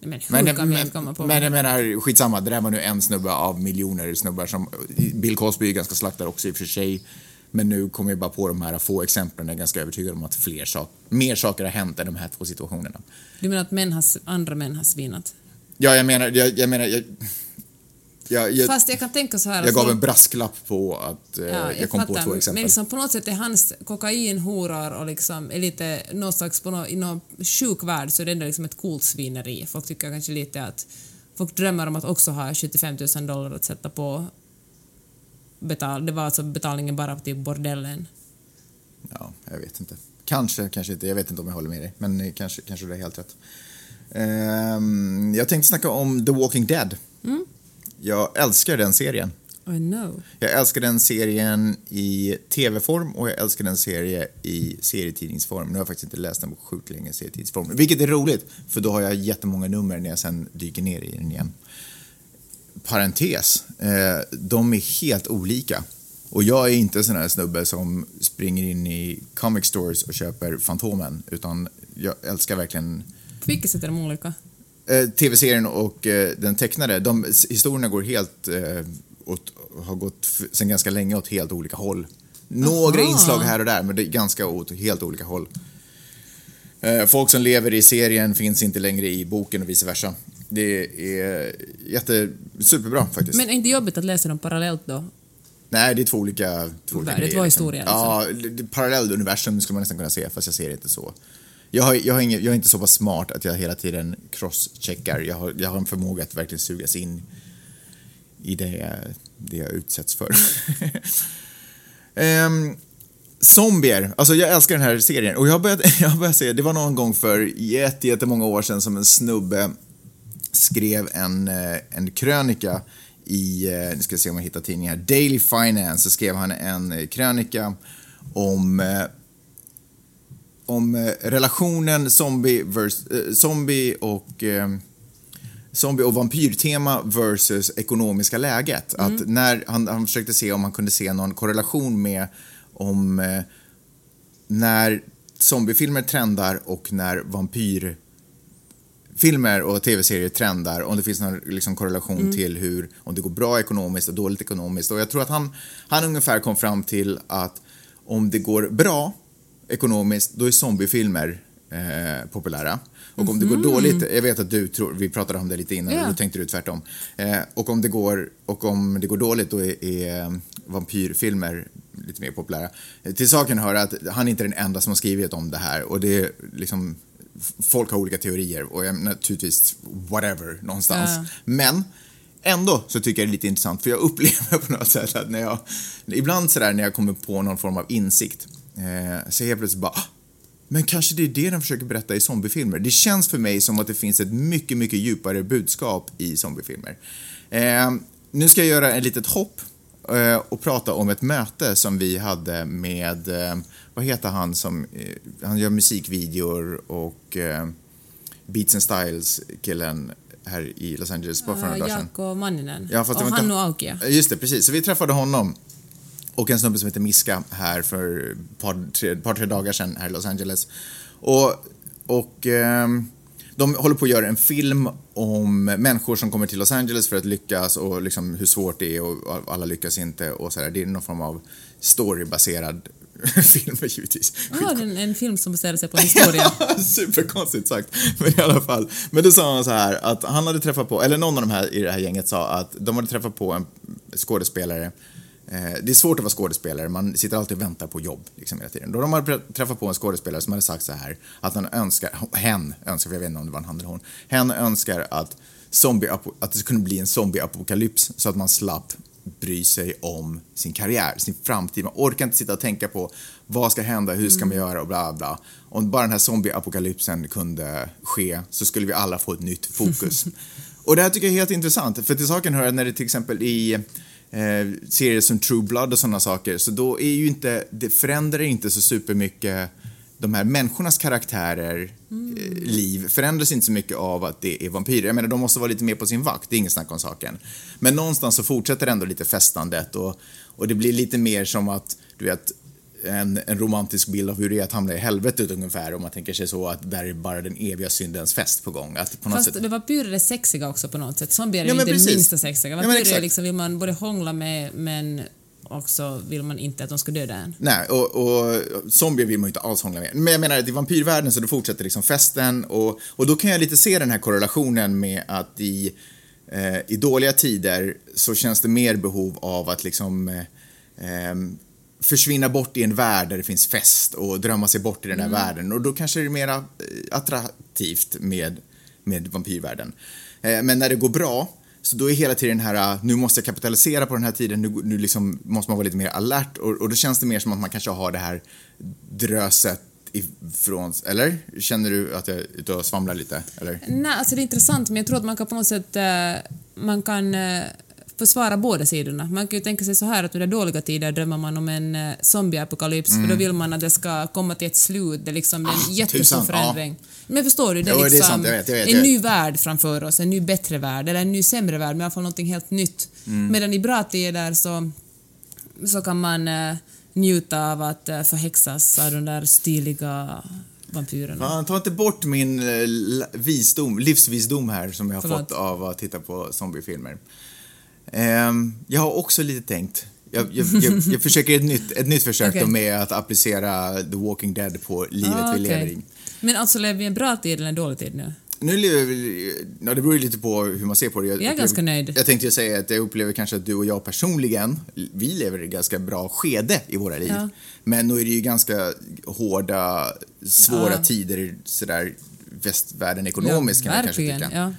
Men Men, men, på men jag menar, skitsamma, det där var nu en snubbe av miljoner snubbar som... Bill Cosby är ganska slaktad också i och för sig. Men nu kommer jag bara på de här få exemplen. Jag är ganska övertygad om att fler sak, mer saker har hänt än de här två situationerna. Du menar att män har, andra män har svinat? Ja, jag menar, jag, jag menar, jag, jag, jag, Fast jag kan tänka så här... jag gav folk- en brasklapp på att eh, Ja, jag, kom på fattar, två exempel. Men liksom på något sätt är hans kokainhoror och liksom är lite någon slags, på någon, i någon sjuk värld så är det ändå liksom ett coolt svineri. Folk tycker kanske lite att folk drömmer om att också ha 75 000 dollar att sätta på betal. Det var alltså betalningen bara till bordellen. Ja, jag vet inte. Kanske, kanske inte. Jag vet inte om jag håller med dig. Men kanske, kanske du har helt rätt. Ehm, jag tänkte snacka om The Walking Dead. Mm. Jag älskar den serien. I know. Jag älskar den serien i tv-form och jag älskar den serie i serietidningsform. Nu har jag faktiskt inte läst den på sjukt länge i serietidningsform. Vilket är roligt, för då har jag jättemånga nummer när jag sen dyker ner i den igen. Parentes, eh, de är helt olika. Och jag är inte en sån här snubbe som springer in i comic stores och köper Fantomen, utan jag älskar verkligen På vilket sätt är de olika? Eh, tv-serien och eh, den tecknade, de historierna går helt åt, har gått sen ganska länge åt helt olika håll. Några Aha. inslag här och där, men det är ganska åt helt olika håll. Folk som lever i serien finns inte längre i boken och vice versa. Det är jätte, superbra faktiskt. Men är det inte jobbigt att läsa dem parallellt då? Nej, det är två olika, två olika Det är två grejer, historier, Ja, parallellt universum skulle man nästan kunna se, fast jag ser det inte så. Jag, har, jag, har ingen, jag är inte så pass smart att jag hela tiden cross-checkar. Jag har, jag har en förmåga att verkligen sugas in i det, det jag utsätts för. um, <laughs> zombier, alltså jag älskar den här serien och jag börjat, <laughs> jag börjat se, det var någon gång för jätte, jättemånga år sedan som en snubbe skrev en, eh, en krönika i, eh, nu ska jag se om jag hittar tidningen här, Daily Finance, så skrev han en eh, krönika om om relationen zombie, vers, eh, zombie och eh, zombie och vampyrtema versus ekonomiska läget. Att när han, han försökte se om han kunde se någon korrelation med om eh, när zombiefilmer trendar och när vampyr filmer och tv-serier trendar, om det finns någon liksom, korrelation till hur, om det går bra ekonomiskt och dåligt ekonomiskt. Och jag tror att han, han ungefär kom fram till att om det går bra ekonomiskt, då är zombiefilmer eh, populära. Och om det går dåligt, jag vet att du tror, vi pratade om det lite innan, Ja. och då tänkte du tvärtom. Eh, och, om det går, och om det går dåligt, då är, är eh, vampyrfilmer lite mer populära. Eh, Till saken hör att han är inte den enda som har skrivit om det här och det är liksom, folk har olika teorier och jag, naturligtvis whatever någonstans. Ja. Men ändå så tycker jag det är lite intressant för jag <laughs> upplever på något sätt att när jag, ibland sådär när jag kommer på någon form av insikt, eh, så helt plötsligt bara "Ah, men kanske det är det de försöker berätta i zombiefilmer. Det känns för mig som att det finns ett mycket, mycket djupare budskap i zombiefilmer. Eh, nu ska jag göra ett litet hopp och prata om ett möte som vi hade med, eh, vad heter han som, eh, han gör musikvideor och eh, Beats and Styles-killen här i Los Angeles bara för några dagar sedan. Jaakko Manninen. Ja, fast och inte- Hannu Aukia. Just det, precis. Så vi träffade honom och en snubbe som heter Miska här för ett par, tre, par, tre dagar sedan här i Los Angeles. Och, och ehm, de håller på att göra en film om människor som kommer till Los Angeles för att lyckas och liksom hur svårt det är och alla lyckas inte och sådär. Det är någon form av storybaserad <laughs> film givetvis. Ja, en, en film som baserar sig på en historia. <laughs> Ja, superkonstigt sagt. Men i alla fall. Men då sa han så här att han hade träffat på, eller någon av de här i det här gänget sa att de hade träffat på en skådespelare Det är svårt att vara skådespelare, man sitter alltid och väntar på jobb liksom, hela tiden. Då de hade träffat på en skådespelare som hade sagt så här att han önskar, hen önskar, för jag vet inte om det var en han eller hon, hen önskar att, zombie, att det skulle bli en zombieapokalyps så att man slapp bry sig om sin karriär, sin framtid. Man orkar inte sitta och tänka på vad ska hända, hur ska man göra och bla bla. Om bara den här zombieapokalypsen kunde ske så skulle vi alla få ett nytt fokus. <laughs> och det här tycker jag är helt intressant, för till saken hör att när det till exempel i eh, serier som True Blood och sådana saker, så då är ju inte, det förändrar inte så supermycket de här människornas karaktärer, eh, liv, förändras inte så mycket av att det är vampyrer. Jag menar, de måste vara lite mer på sin vakt, det är inget snack om saken. Men någonstans så fortsätter ändå lite festandet och, och det blir lite mer som att, du vet, en, en romantisk bild av hur det är att hamna i helvetet ungefär om man tänker sig så att där är bara den eviga syndens fest på gång. Att på något Fast sätt... det vampyrer är sexiga också på något sätt. Zombier är Ja, inte precis. minsta sexiga. Ja, Vampyrer är exakt. liksom, vill man både hångla med men också vill man inte att de ska döda en. Nej, och, och zombier vill man ju inte alls hångla med. Men jag menar att i vampyrvärlden så då fortsätter liksom festen och, och då kan jag lite se den här korrelationen med att i, eh, i dåliga tider så känns det mer behov av att liksom eh, ehm, försvinna bort i en värld där det finns fest och drömma sig bort i den här världen och då kanske det är mer eh, attraktivt med, med vampyrvärlden. Eh, men när det går bra så då är hela tiden den här, nu måste jag kapitalisera på den här tiden, nu, nu liksom måste man vara lite mer alert och, och då känns det mer som att man kanske har det här dröset ifrån, eller? Känner du att jag är ute och svamlar lite, eller? Nej, alltså det är intressant men jag tror att man kan på något sätt eh, man kan eh, försvara båda sidorna. Man kan ju tänka sig så här att under dåliga tider drömmer man om en eh, zombieapokalyps för då vill man att det ska komma till ett slut, det är liksom Mm. Ah, en jättestor tusan, ja. förändring. Men förstår du, det är Jo, det är liksom jag vet, jag vet, en ny värld framför oss, en ny bättre värld, eller en ny sämre värld, men i alla fall någonting helt nytt. Mm. Medan i bra tider så, så kan man eh, njuta av att eh, förhäxas av de där stiliga vampyrerna. Fan, ta inte bort min eh, visdom, livsvisdom här som jag har Förlåt. fått av att titta på zombiefilmer. Ehm, jag har också lite tänkt, jag, jag, jag, jag <laughs> försöker ett nytt, ett nytt försök då med att applicera The Walking Dead på livet Ah, vi lever okej. i. Men alltså lever vi en bra tid eller en dålig tid nu? Nu lever vi, ja det beror ju lite på hur man ser på det. Jag är upplever- ganska nöjd. Jag tänkte ju säga att jag upplever kanske att du och jag personligen, vi lever i ett ganska bra skede i våra liv. Ja. Men nu är det ju ganska hårda, svåra Ja. tider sådär västvärlden ekonomiskt ja, kan jag kanske tycka. Ja.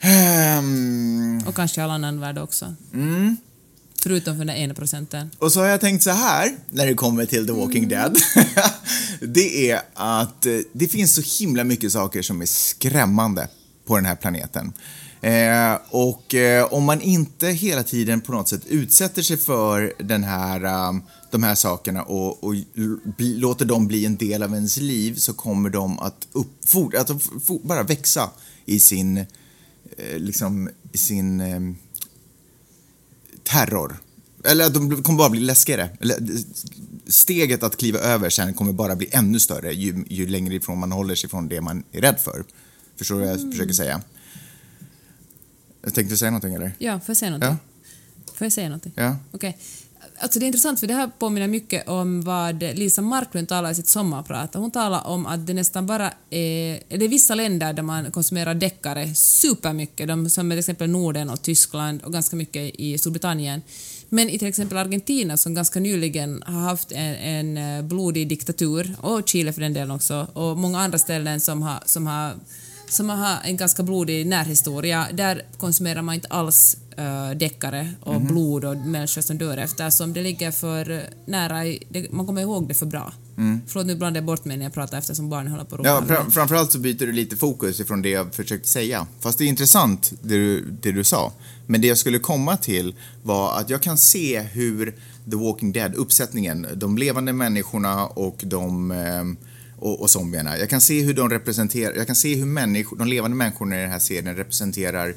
Ehm, Och kanske all annan värld också. Mm. Förutom för den ena procenten. och så har jag tänkt så här när det kommer till The Walking Dead. <laughs> det är att eh, det finns så himla mycket saker som är skrämmande på den här planeten. Eh, och eh, om man inte hela tiden på något sätt utsätter sig för den här, um, de här sakerna och, och bli, låter dem bli en del av ens liv så kommer de att, upp, for, att for, bara växa i sin, liksom, i sin ehm, terror. Eller att de kommer bara bli läskigare. Eller, steget att kliva över sen kommer bara bli ännu större ju, ju längre ifrån man håller sig från det man är rädd för. Förstår du vad jag försöker säga? Jag tänkte säga någonting eller? Ja, får jag säga någonting? Får jag säga någonting? Ja. Okej. Alltså det är intressant för det här påminner mycket om vad Lisa Marklund talar i sitt sommarprat. Hon talar om att det nästan bara är, det är vissa länder där man konsumerar deckare supermycket, de, som till exempel Norden och Tyskland och ganska mycket i Storbritannien. Men i till exempel Argentina som ganska nyligen har haft en, en blodig diktatur, och Chile för den delen också, och många andra ställen som har, som har som har en ganska blodig närhistoria, där konsumerar man inte alls uh, deckare och Mhm. blod och människor som dör eftersom det ligger för eh, nära, i, det, man kommer ihåg det för bra. Förlåt, nu blandade jag bort mig när jag pratar eftersom barnen håller på att. Mm. Ja, fra- framförallt så byter du lite fokus ifrån det jag försökte säga. Fast det är intressant det du, det du sa. Men det jag skulle komma till var att jag kan se hur The Walking Dead, uppsättningen, de levande människorna och de ehm, och, och zombierna. Jag kan se hur de representerar, jag kan se hur människor, de levande människorna i den här serien representerar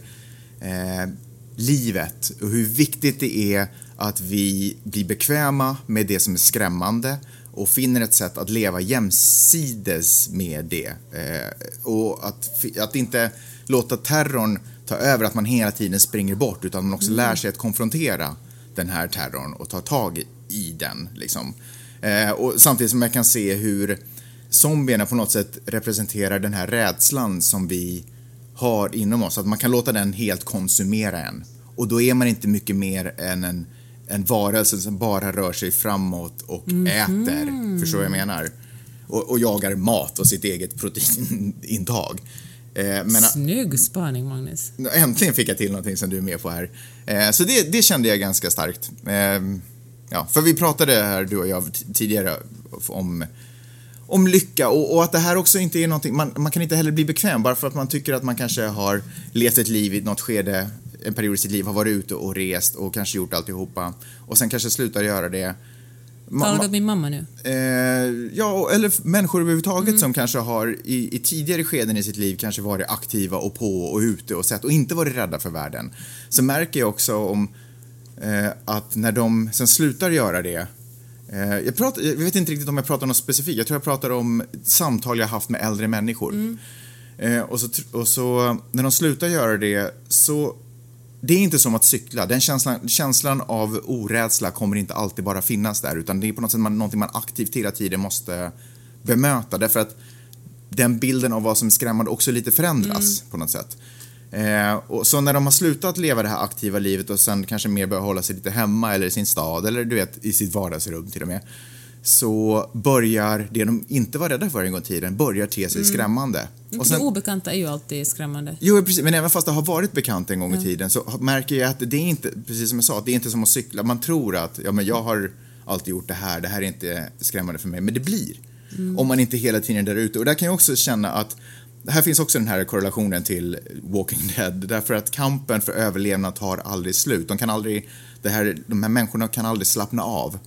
eh, livet och hur viktigt det är att vi blir bekväma med det som är skrämmande och finner ett sätt att leva jämsides med det. Eh, och att, att inte låta terrorn ta över, att man hela tiden springer bort utan man också lär sig att konfrontera den här terrorn och ta tag i, i den. Liksom. Eh, och samtidigt som jag kan se hur zombierna på något sätt representerar den här rädslan som vi har inom oss, att man kan låta den helt konsumera en. Och då är man inte mycket mer än en, en varelse som bara rör sig framåt och äter. Förstår vad jag menar? Och, och jagar mat och sitt eget proteinintag. Eh, men Snygg spaning, Magnus. äntligen fick jag till någonting som du är med på här. Eh, så det, det kände jag ganska starkt. Eh, ja, för vi pratade här, du och jag, tidigare om om lycka och, och att det här också inte är någonting, man, man kan inte heller bli bekväm bara för att man tycker att man kanske har levt ett liv i något skede, en period i sitt liv, har varit ute och rest och kanske gjort alltihopa och sen kanske slutar göra det. Ma- Talar du om min mamma nu? Eh, ja, eller människor överhuvudtaget som kanske har i, i tidigare skeden i sitt liv kanske varit aktiva och på och ute och sett och inte varit rädda för världen. Så märker jag också om eh, att när de sen slutar göra det jag, pratar, jag vet inte riktigt om jag pratar om något specifikt. Jag tror jag pratar om samtal jag haft med äldre människor. Eh, och, så, och så när de slutar göra det så det är inte som att cykla. Den känslan, känslan av orädsla kommer inte alltid bara finnas där utan det är på något sätt man, någonting man aktivt hela tiden måste bemöta därför att den bilden av vad som är skrämmande också lite förändras på något sätt. Eh, och så när de har slutat leva det här aktiva livet och sen kanske mer börjar hålla sig lite hemma eller i sin stad eller du vet i sitt vardagsrum till och med så börjar det de inte var rädda för en gång i tiden börjar te sig skrämmande. Och det obekanta är ju alltid skrämmande. Jo, precis. Men även fast det har varit bekant en gång i tiden så märker jag att det är inte, precis som jag sa, det är inte som att cykla. Man tror att, ja men jag har alltid gjort det här, det här är inte skrämmande för mig. Men det blir. Om man inte hela tiden är där ute. Och där kan jag också känna att här finns också den här korrelationen till Walking Dead. Därför att kampen för överlevnad tar aldrig slut. De kan aldrig, det här, de här människorna kan aldrig slappna av.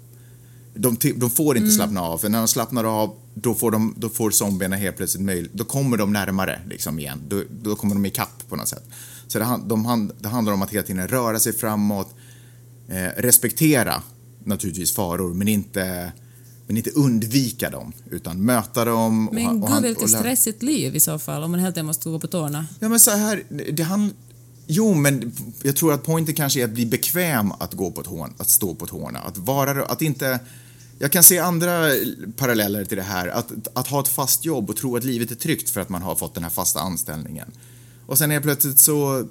De, de får inte slappna av, för när de slappnar av då får, de, då får zombierna helt plötsligt möjlighet, då kommer de närmare liksom igen, då, då kommer de ikapp på något sätt. Så det, de, det handlar om att hela tiden röra sig framåt, eh, respektera naturligtvis faror, men inte, men inte undvika dem, utan möta dem. Men han- gud, vilket stressigt liv i så fall, om man hela tiden måste gå på tårna. Ja, men så här, det han... Jo, men jag tror att poängen kanske är att bli bekväm att gå på tårna, att stå på tårna, att vara, att inte... Jag kan se andra paralleller till det här, att, att ha ett fast jobb och tro att livet är tryggt för att man har fått den här fasta anställningen. Och sen är plötsligt så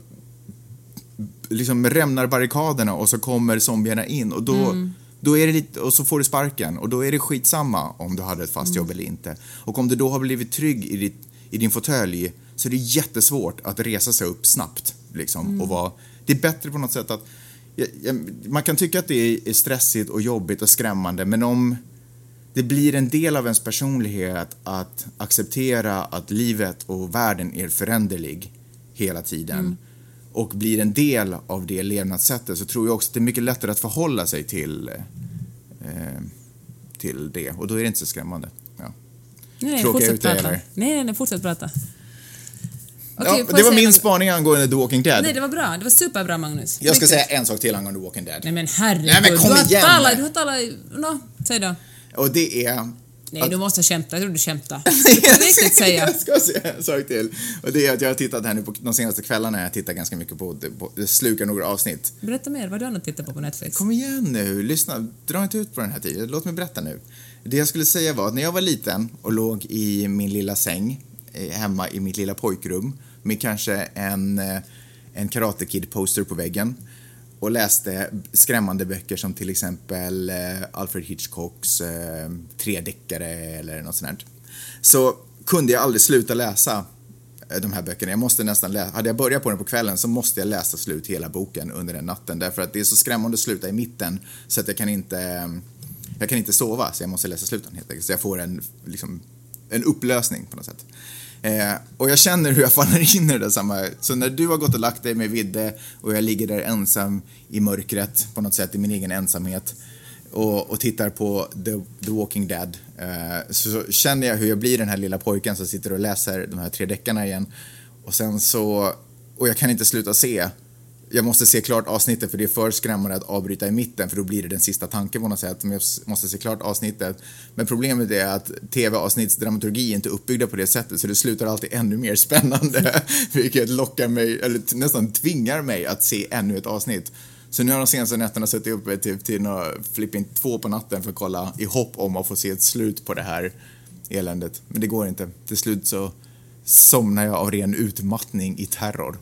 liksom rämnar barrikaderna och så kommer zombierna in och då, då är det lite, och så får du sparken. Och då är det skitsamma om du hade ett fast jobb eller inte. Och om du då har blivit trygg i, ditt, i din fåtölj så är det jättesvårt att resa sig upp snabbt liksom och vara, det är bättre på något sätt att man kan tycka att det är stressigt och jobbigt och skrämmande men om det blir en del av ens personlighet att acceptera att livet och världen är föränderlig hela tiden och blir en del av det levnadssättet så tror jag också att det är mycket lättare att förhålla sig till, eh, till det och då är det inte så skrämmande. Ja. Nej, Tråkar jag fortsätt ut dig, eller? Nej, nej, fortsätt prata. Okej, ja, det var min något? spaning angående The Walking Dead. Nej, det var bra. Det var superbra, Magnus. jag ska Riktigt. säga en sak till angående Walking Dead. Nej men herregud, Nej, men kom du har igen. talat, du har talat, no, säg då. Och det är Nej, du måste skämta. Jag tror du skämtar. <laughs> Du kan riktigt säga. jag ska säga en sak till. Och det är att jag har tittat här nu på de senaste kvällarna, jag tittar ganska mycket på, på slukar några avsnitt. Berätta mer, vad du har tittat på på Netflix? Kom igen nu, lyssna, dra inte ut på den här tiden, låt mig berätta nu. Det jag skulle säga var att när jag var liten och låg i min lilla säng eh, hemma i mitt lilla pojkrum med kanske en, eh, en Karate Kid-poster på väggen och läste skrämmande böcker som till exempel eh, Alfred Hitchcocks eh, Tre deckare eller något sånt här. Så kunde jag aldrig sluta läsa eh, de här böckerna. Jag måste nästan läsa, hade jag börjat på den på kvällen så måste jag läsa slut hela boken under den natten därför att det är så skrämmande att sluta i mitten så att jag kan inte, eh, jag kan inte sova så jag måste läsa sluten helt enkelt. Så jag får en, liksom, en upplösning på något sätt. Eh, och jag känner hur jag faller in i det samma. Så när du har gått och lagt dig med Vidde och jag ligger där ensam i mörkret på något sätt i min egen ensamhet och, och tittar på The, The Walking Dead eh, så, så, känner jag hur jag blir den här lilla pojken som sitter och läser de här tre deckarna igen och sen så, och jag kan inte sluta se jag måste se klart avsnittet för det är för skrämmande att avbryta i mitten för då blir det den sista tanken på något sätt. Men jag måste se klart avsnittet. Men problemet är att tv-avsnittsdramaturgi är inte uppbyggda på det sättet så det slutar alltid ännu mer spännande <laughs> vilket lockar mig, eller nästan tvingar mig att se ännu ett avsnitt. Så nu har de senaste nätterna suttit uppe typ till några flipping två på natten för att kolla i hopp om att få se ett slut på det här eländet. Men det går inte. Till slut så somnar jag av ren utmattning i terror.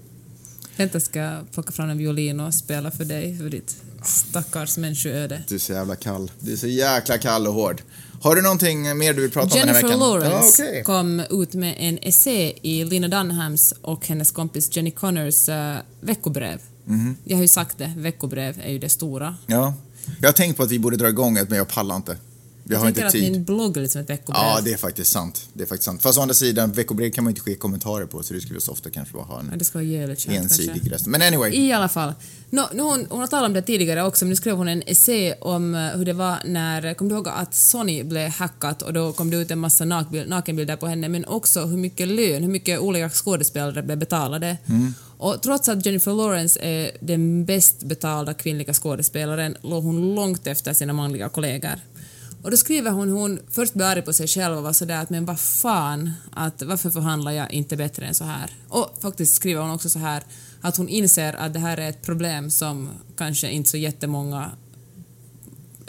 Vänta, ska jag plocka fram en violin och spela för dig, för ditt stackars människoöde. Du är så jävla kall. Du är så jäkla kall och hård. Har du någonting mer du vill prata Jennifer om den här veckan? Jennifer Lawrence ja, okay. kom ut med en essä i Lina Dunhams och hennes kompis Jenny Connors uh, veckobrev. Mm -hmm. Jag har ju sagt det, veckobrev är ju det stora. Ja. Jag har tänkt på att vi borde dra igång ett, men jag pallar inte. Jag, har inte tid. att min blogg är liksom ett veckobrev. Ja, det är faktiskt sant. Det är faktiskt sant. Fast å andra sidan, veckobrev kan man inte skicka kommentarer på så det skulle så ofta kanske bara ha en ja, det ska vara ensidig röst. Men anyway. I alla fall. No, no, hon, hon har talat om det tidigare också, men nu skrev hon en essä om eh, hur det var när, kom du ihåg att Sony blev hackat och då kom det ut en massa nakenbilder på henne, men också hur mycket lön, hur mycket olika skådespelare blev betalade. Mm. Och trots att Jennifer Lawrence är den bäst betalda kvinnliga skådespelaren låg hon långt efter sina manliga kollegor. Och då skriver hon, hon först blir arg på sig själv och var sådär att men vad fan, att varför förhandlar jag inte bättre än så här? Och faktiskt skriver hon också så här att hon inser att det här är ett problem som kanske inte så jättemånga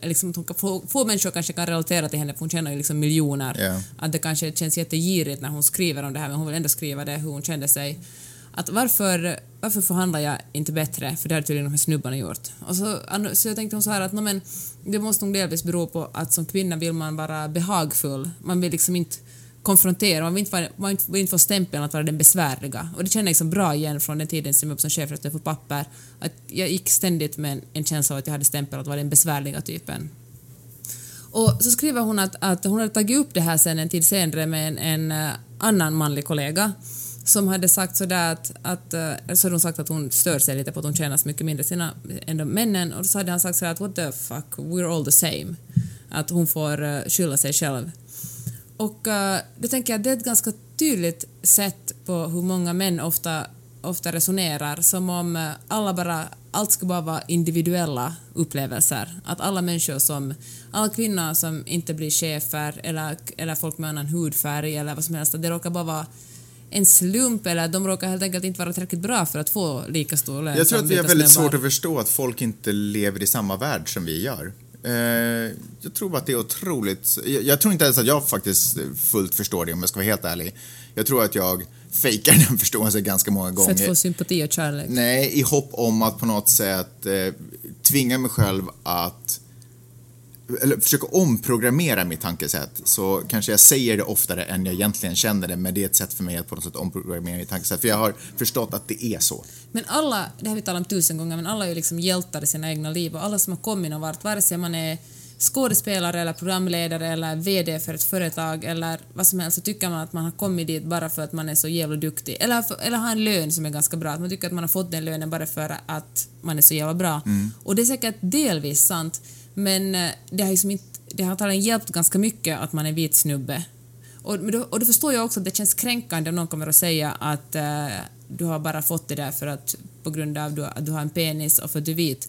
liksom få, få människor kanske kan relatera till henne för hon tjänar ju liksom miljoner. Yeah. Att det kanske känns jättegirigt när hon skriver om det här men hon vill ändå skriva det hur hon kände sig att varför, varför förhandlar jag inte bättre? För det har tydligen de här snubbarna gjort. Och så, så jag tänkte hon så här att men, det måste nog delvis bero på att som kvinna vill man vara behagfull. Man vill liksom inte konfrontera, man vill inte, vara, man vill inte få stämpeln att vara den besvärliga. Och det känner jag liksom bra igen från den tiden som jag upp som chefredaktör för papper. Att jag gick ständigt med en, en känsla av att jag hade stämpeln att vara den besvärliga typen. Och så skriver hon att, att hon hade tagit upp det här sen en tid senare med en, en eh, annan manlig kollega som hade sagt sådär att, att eh, så hade hon sagt att hon stör sig lite på att hon tjänar så mycket mindre sina, än de männen och så hade han sagt sådär att what the fuck, we're all the same. Att hon får uh, skylla sig själv. Och eh, uh, det tänker jag, det är ett ganska tydligt sätt på hur många män ofta, ofta resonerar, som om alla bara, allt ska bara vara individuella upplevelser. Att alla människor som, alla kvinnor som inte blir chefer eller, eller folk med annan hudfärg eller vad som helst, det råkar bara vara en slump eller de råkar helt enkelt inte vara tillräckligt bra för att få lika stor lön Jag tror att vi har väldigt svårt att förstå att folk inte lever i samma värld som vi gör. Eh, jag tror att det är otroligt... Jag, tror inte ens att jag faktiskt fullt förstår det om jag ska vara helt ärlig. Jag tror att jag fejkar <laughs> den förståelsen ganska många gånger. För att få sympati och kärlek? Nej, i hopp om att på något sätt eh, tvinga mig själv att eller försöka omprogrammera mitt tankesätt så kanske jag säger det oftare än jag egentligen känner det men det är ett sätt för mig att på något sätt omprogrammera mitt tankesätt för jag har förstått att det är så. Men alla, det har vi talat om tusen gånger, men alla är ju liksom hjältar i sina egna liv och alla som har kommit någon vart, vare sig man är skådespelare eller programledare eller VD för ett företag eller vad som helst så tycker man att man har kommit dit bara för att man är så jävla duktig eller, för, eller har en lön som är ganska bra, att man tycker att man har fått den lönen bara för att man är så jävla bra. Mm. Och det är säkert delvis sant men eh, det har, liksom inte, det har antagligen hjälpt ganska mycket att man är vit snubbe. Och, då, och då förstår jag också att det känns kränkande om någon kommer att säga att uh, du har bara fått det där för att på grund av att du, att du har en penis och för att du är vit.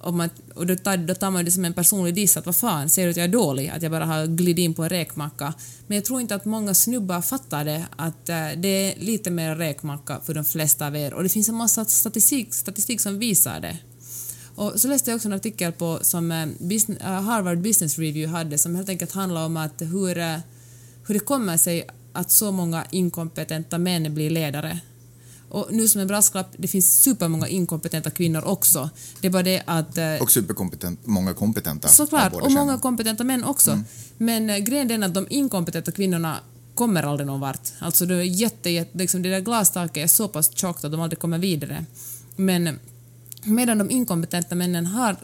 och, man, och då, tar, då tar man det som en personlig diss att vad fan, ser du att jag är dålig, att jag bara har glidit in på en räkmacka. Men jag tror inte att många snubbar fattar det, att uh, det är lite mer räkmacka för de flesta av er och det finns en massa statistik, statistik som visar det. Och så läste jag också en artikel på, som business, äh, Harvard Business Review hade som helt enkelt handlar om att hur, hur det kommer sig att så många inkompetenta män blir ledare. Och nu som en brasklapp, det finns supermånga inkompetenta kvinnor också. Det är bara det att... Eh, och superkompetent, många kompetenta. Såklart, och många kompetenta män också. Mm. Men eh, grejen är att de inkompetenta kvinnorna kommer aldrig någon vart. Alltså det, är jätte, jätte, liksom det där glastaket är så pass tjockt att de aldrig kommer vidare. Men medan de inkompetenta männen har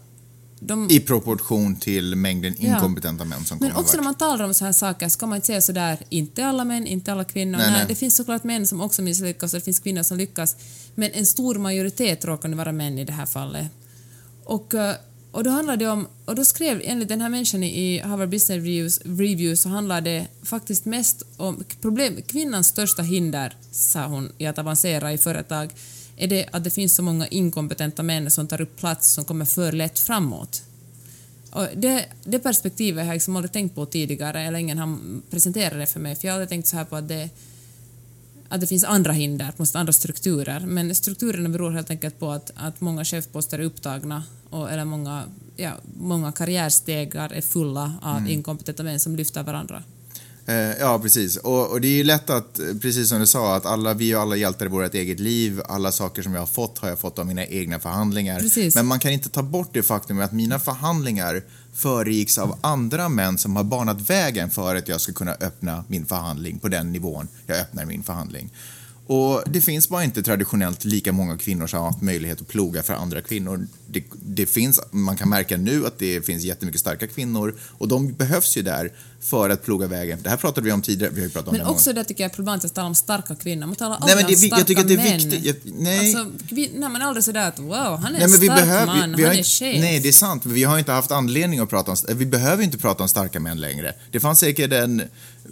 de... I proportion till mängden inkompetenta ja. män som kommer Men också när man talar om så här saker ska man inte säga sådär, inte alla män, inte alla kvinnor. Nej, nej. Det finns såklart män som också misslyckas och det finns kvinnor som lyckas. Men en stor majoritet råkar nu vara män i det här fallet. Och, eh, och då handlar det om, och då skrev enligt den här människan i Harvard Business Reviews, Review så handlar det faktiskt mest om problem, kvinnans största hinder, sa hon, i att avancera i företag är det att det finns så många inkompetenta män som tar upp plats som kommer för lätt framåt. Och det, det perspektivet har jag liksom aldrig tänkt på tidigare, eller ingen har presenterat det för mig, för jag har aldrig tänkt så här på att det, att det finns andra hinder, andra strukturer, men strukturerna beror helt enkelt på att, att många chefposter är upptagna, och, eller många, ja, många karriärstegar är fulla av mm. inkompetenta män som lyfter varandra. Eh, ja, precis. Och, och, det är ju lätt att, precis som du sa, att alla, vi är alla hjältar i vårt eget liv. Alla saker som jag har fått har jag fått av mina egna förhandlingar. Precis. Men man kan inte ta bort det faktum att mina förhandlingar föregicks av andra män som har banat vägen för att jag ska kunna öppna min förhandling på den nivån jag öppnar min förhandling. Och det finns bara inte traditionellt lika många kvinnor som har haft möjlighet att ploga för andra kvinnor. Det, det, finns, man kan märka nu att det finns jättemycket starka kvinnor och de behövs ju där för att ploga vägen. Det här pratade vi om tidigare. Vi har pratat om men också det tycker jag är problematiskt att tala om starka kvinnor. Man talar aldrig nej, men det, om starka jag tycker att det är män. Viktigt. Jag, nej. Alltså, nej, men aldrig sådär att wow, han är nej, en stark behöver, man, vi, vi han är chef. Nej, det är sant, men vi har inte haft anledning att prata om... Vi behöver inte prata om starka män längre. Det fanns säkert en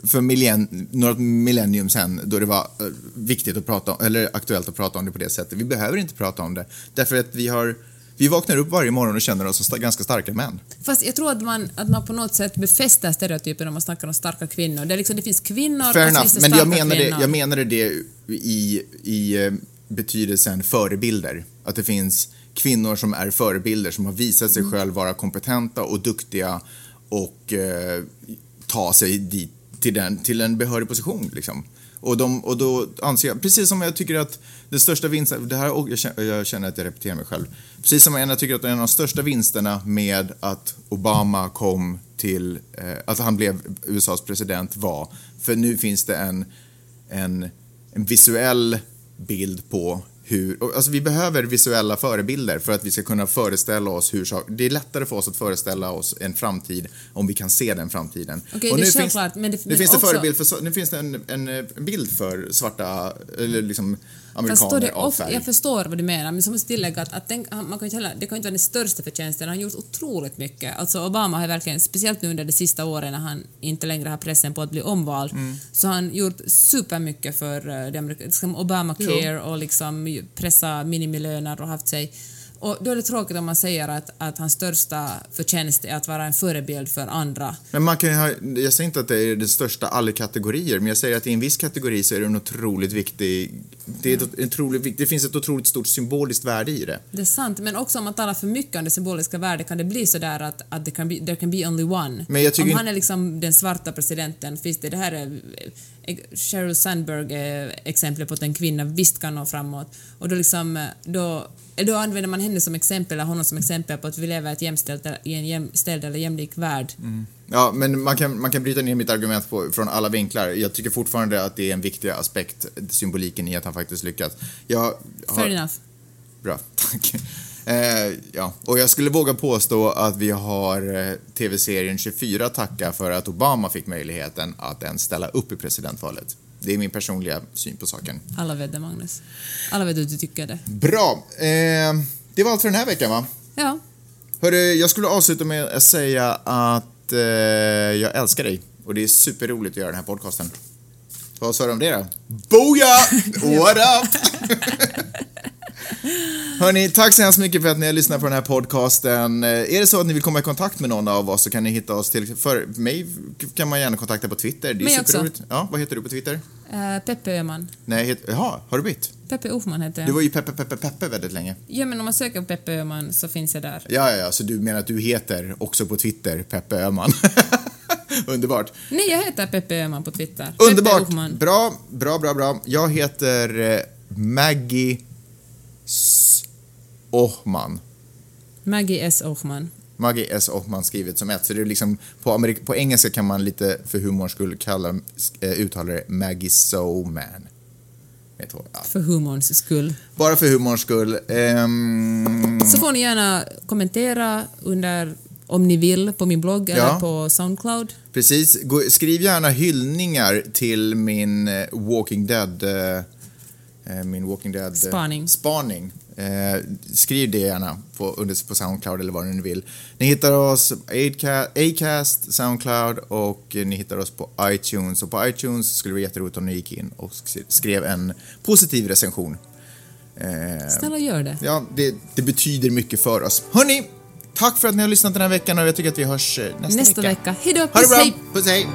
för millenn, några millennium sen då det var eh, viktigt att prata om, eller aktuellt att prata om det på det sättet. Vi behöver inte prata om det därför att vi har vi vaknar upp varje morgon och känner oss som ganska starka män. Fast jag tror att man, att man på något sätt befäster stereotypen om man snackar om starka kvinnor. Det, är liksom, det finns kvinnor Fair och finns det men starka jag menade, kvinnor. jag menade det i, i eh, betydelsen förebilder. Att det finns kvinnor som är förebilder som har visat sig mm. själv vara kompetenta och duktiga och eh, ta sig dit till, den, till en behörig position. Liksom. Och, de, och då anser jag, precis som jag tycker att den största vinsten, det här, jag, känner, jag känner att jag repeterar mig själv, precis som jag tycker att en av de största vinsterna med att Obama kom till, eh, att han blev USAs president var, för nu finns det en, en, en visuell bild på hur, alltså vi behöver visuella förebilder för att vi ska kunna föreställa oss hur saker, det är lättare för oss att föreställa oss en framtid om vi kan se den framtiden. Okej, och nu det finns, men det, nu finns det förebild för, nu finns det en, en, en bild för svarta, eller liksom amerikaner det av färg. Jag förstår vad du menar, men som måste tillägga att, att tänk, man kan inte heller, det kan inte vara den största förtjänsten, han har gjort otroligt mycket. Alltså Obama har verkligen, speciellt nu under de sista åren när han inte längre har pressen på att bli omvald, mm. så har han gjort supermycket för uh, det liksom Obamacare jo. och liksom pressa minimilöner och haft sig och då är det tråkigt om man säger att, att hans största förtjänst är att vara en förebild för andra. Men man kan ha, jag säger inte att det är den största alla kategorier, men jag säger att i en viss kategori så är det en otroligt viktig... Det, är mm. otroligt, det finns ett otroligt stort symboliskt värde i det. Det är sant, men också om man talar för mycket om det symboliska värdet kan det bli så där att, att det kan be, there can be only one. Men jag om han är liksom den svarta presidenten, finns det, det här är Sheryl Sandberg är exempel på att en kvinna visst kan nå framåt. Och då, liksom, då, då använder man henne som exempel, eller honom som exempel på att vi lever ett jämställt, i en jämställd eller jämlik värld. Mm. Ja, men man kan, man kan bryta ner mitt argument på, från alla vinklar. Jag tycker fortfarande att det är en viktig aspekt, symboliken i att han faktiskt lyckats. Jag har... Fair enough. Bra, <laughs> tack. Eh, ja, och jag skulle våga påstå att vi har eh, tv-serien 24 tacka för att Obama fick möjligheten att ens ställa upp i presidentvalet. Det är min personliga syn på saken. Alla vet det, Magnus. Alla vet att du tycker det. Bra. Eh, det var allt för den här veckan, va? Ja. Hörru, jag skulle avsluta med att säga att eh, jag älskar dig och det är superroligt att göra den här podcasten. Vad sa du om det då? Boja! <laughs> What up? <laughs> Hörni, tack så hemskt mycket för att ni har lyssnat på den här podcasten. Eh, Är det så att ni vill komma i kontakt med någon av oss så kan ni hitta oss till... För mig kan man gärna kontakta på Twitter. Det är superroligt. Ja, vad heter du på Twitter? Uh, Peppe Öhman. Nej, het, jaha, har du bytt? Peppe Ofman heter jag. Du var ju Peppe Peppe Peppe väldigt länge. Ja, men om man söker på Peppe Öhman så finns jag där. Ja, ja, ja, så du menar att du heter också på Twitter Peppe Öhman? <laughs> Underbart. Nej, jag heter Peppe Öhman på Twitter. Underbart. Bra, bra, bra, bra. Jag heter eh, Maggie S. Ohman. Maggie S. Ohman. Maggie S. Ohman skrivet som ett. Så det är liksom, på, amerik- på engelska kan man lite för humorns skull kalla, eh, uttala det Maggie Soman. Ja. För humorns skull. Bara för humorns skull. Ehm, Så får ni gärna kommentera under, om ni vill, på min blogg Ja. eller på Soundcloud. Precis. Skriv gärna hyllningar till min eh, Walking Dead... Eh, min Walking Dead... eh, Spaning. Spaning. Eh, skriv det gärna på, under, på Soundcloud eller vad ni vill. Ni hittar oss på Acast, Soundcloud och ni hittar oss på iTunes. Och på iTunes skulle det vara jätteroligt om ni gick in och sk- skrev en positiv recension. Eh, Snälla gör det. ja, det, det betyder mycket för oss. Hörni, tack för att ni har lyssnat den här veckan och jag tycker att vi hörs eh, nästa, Nästa vecka. Hejdå, Ha det puss, bra, hej! puss hej!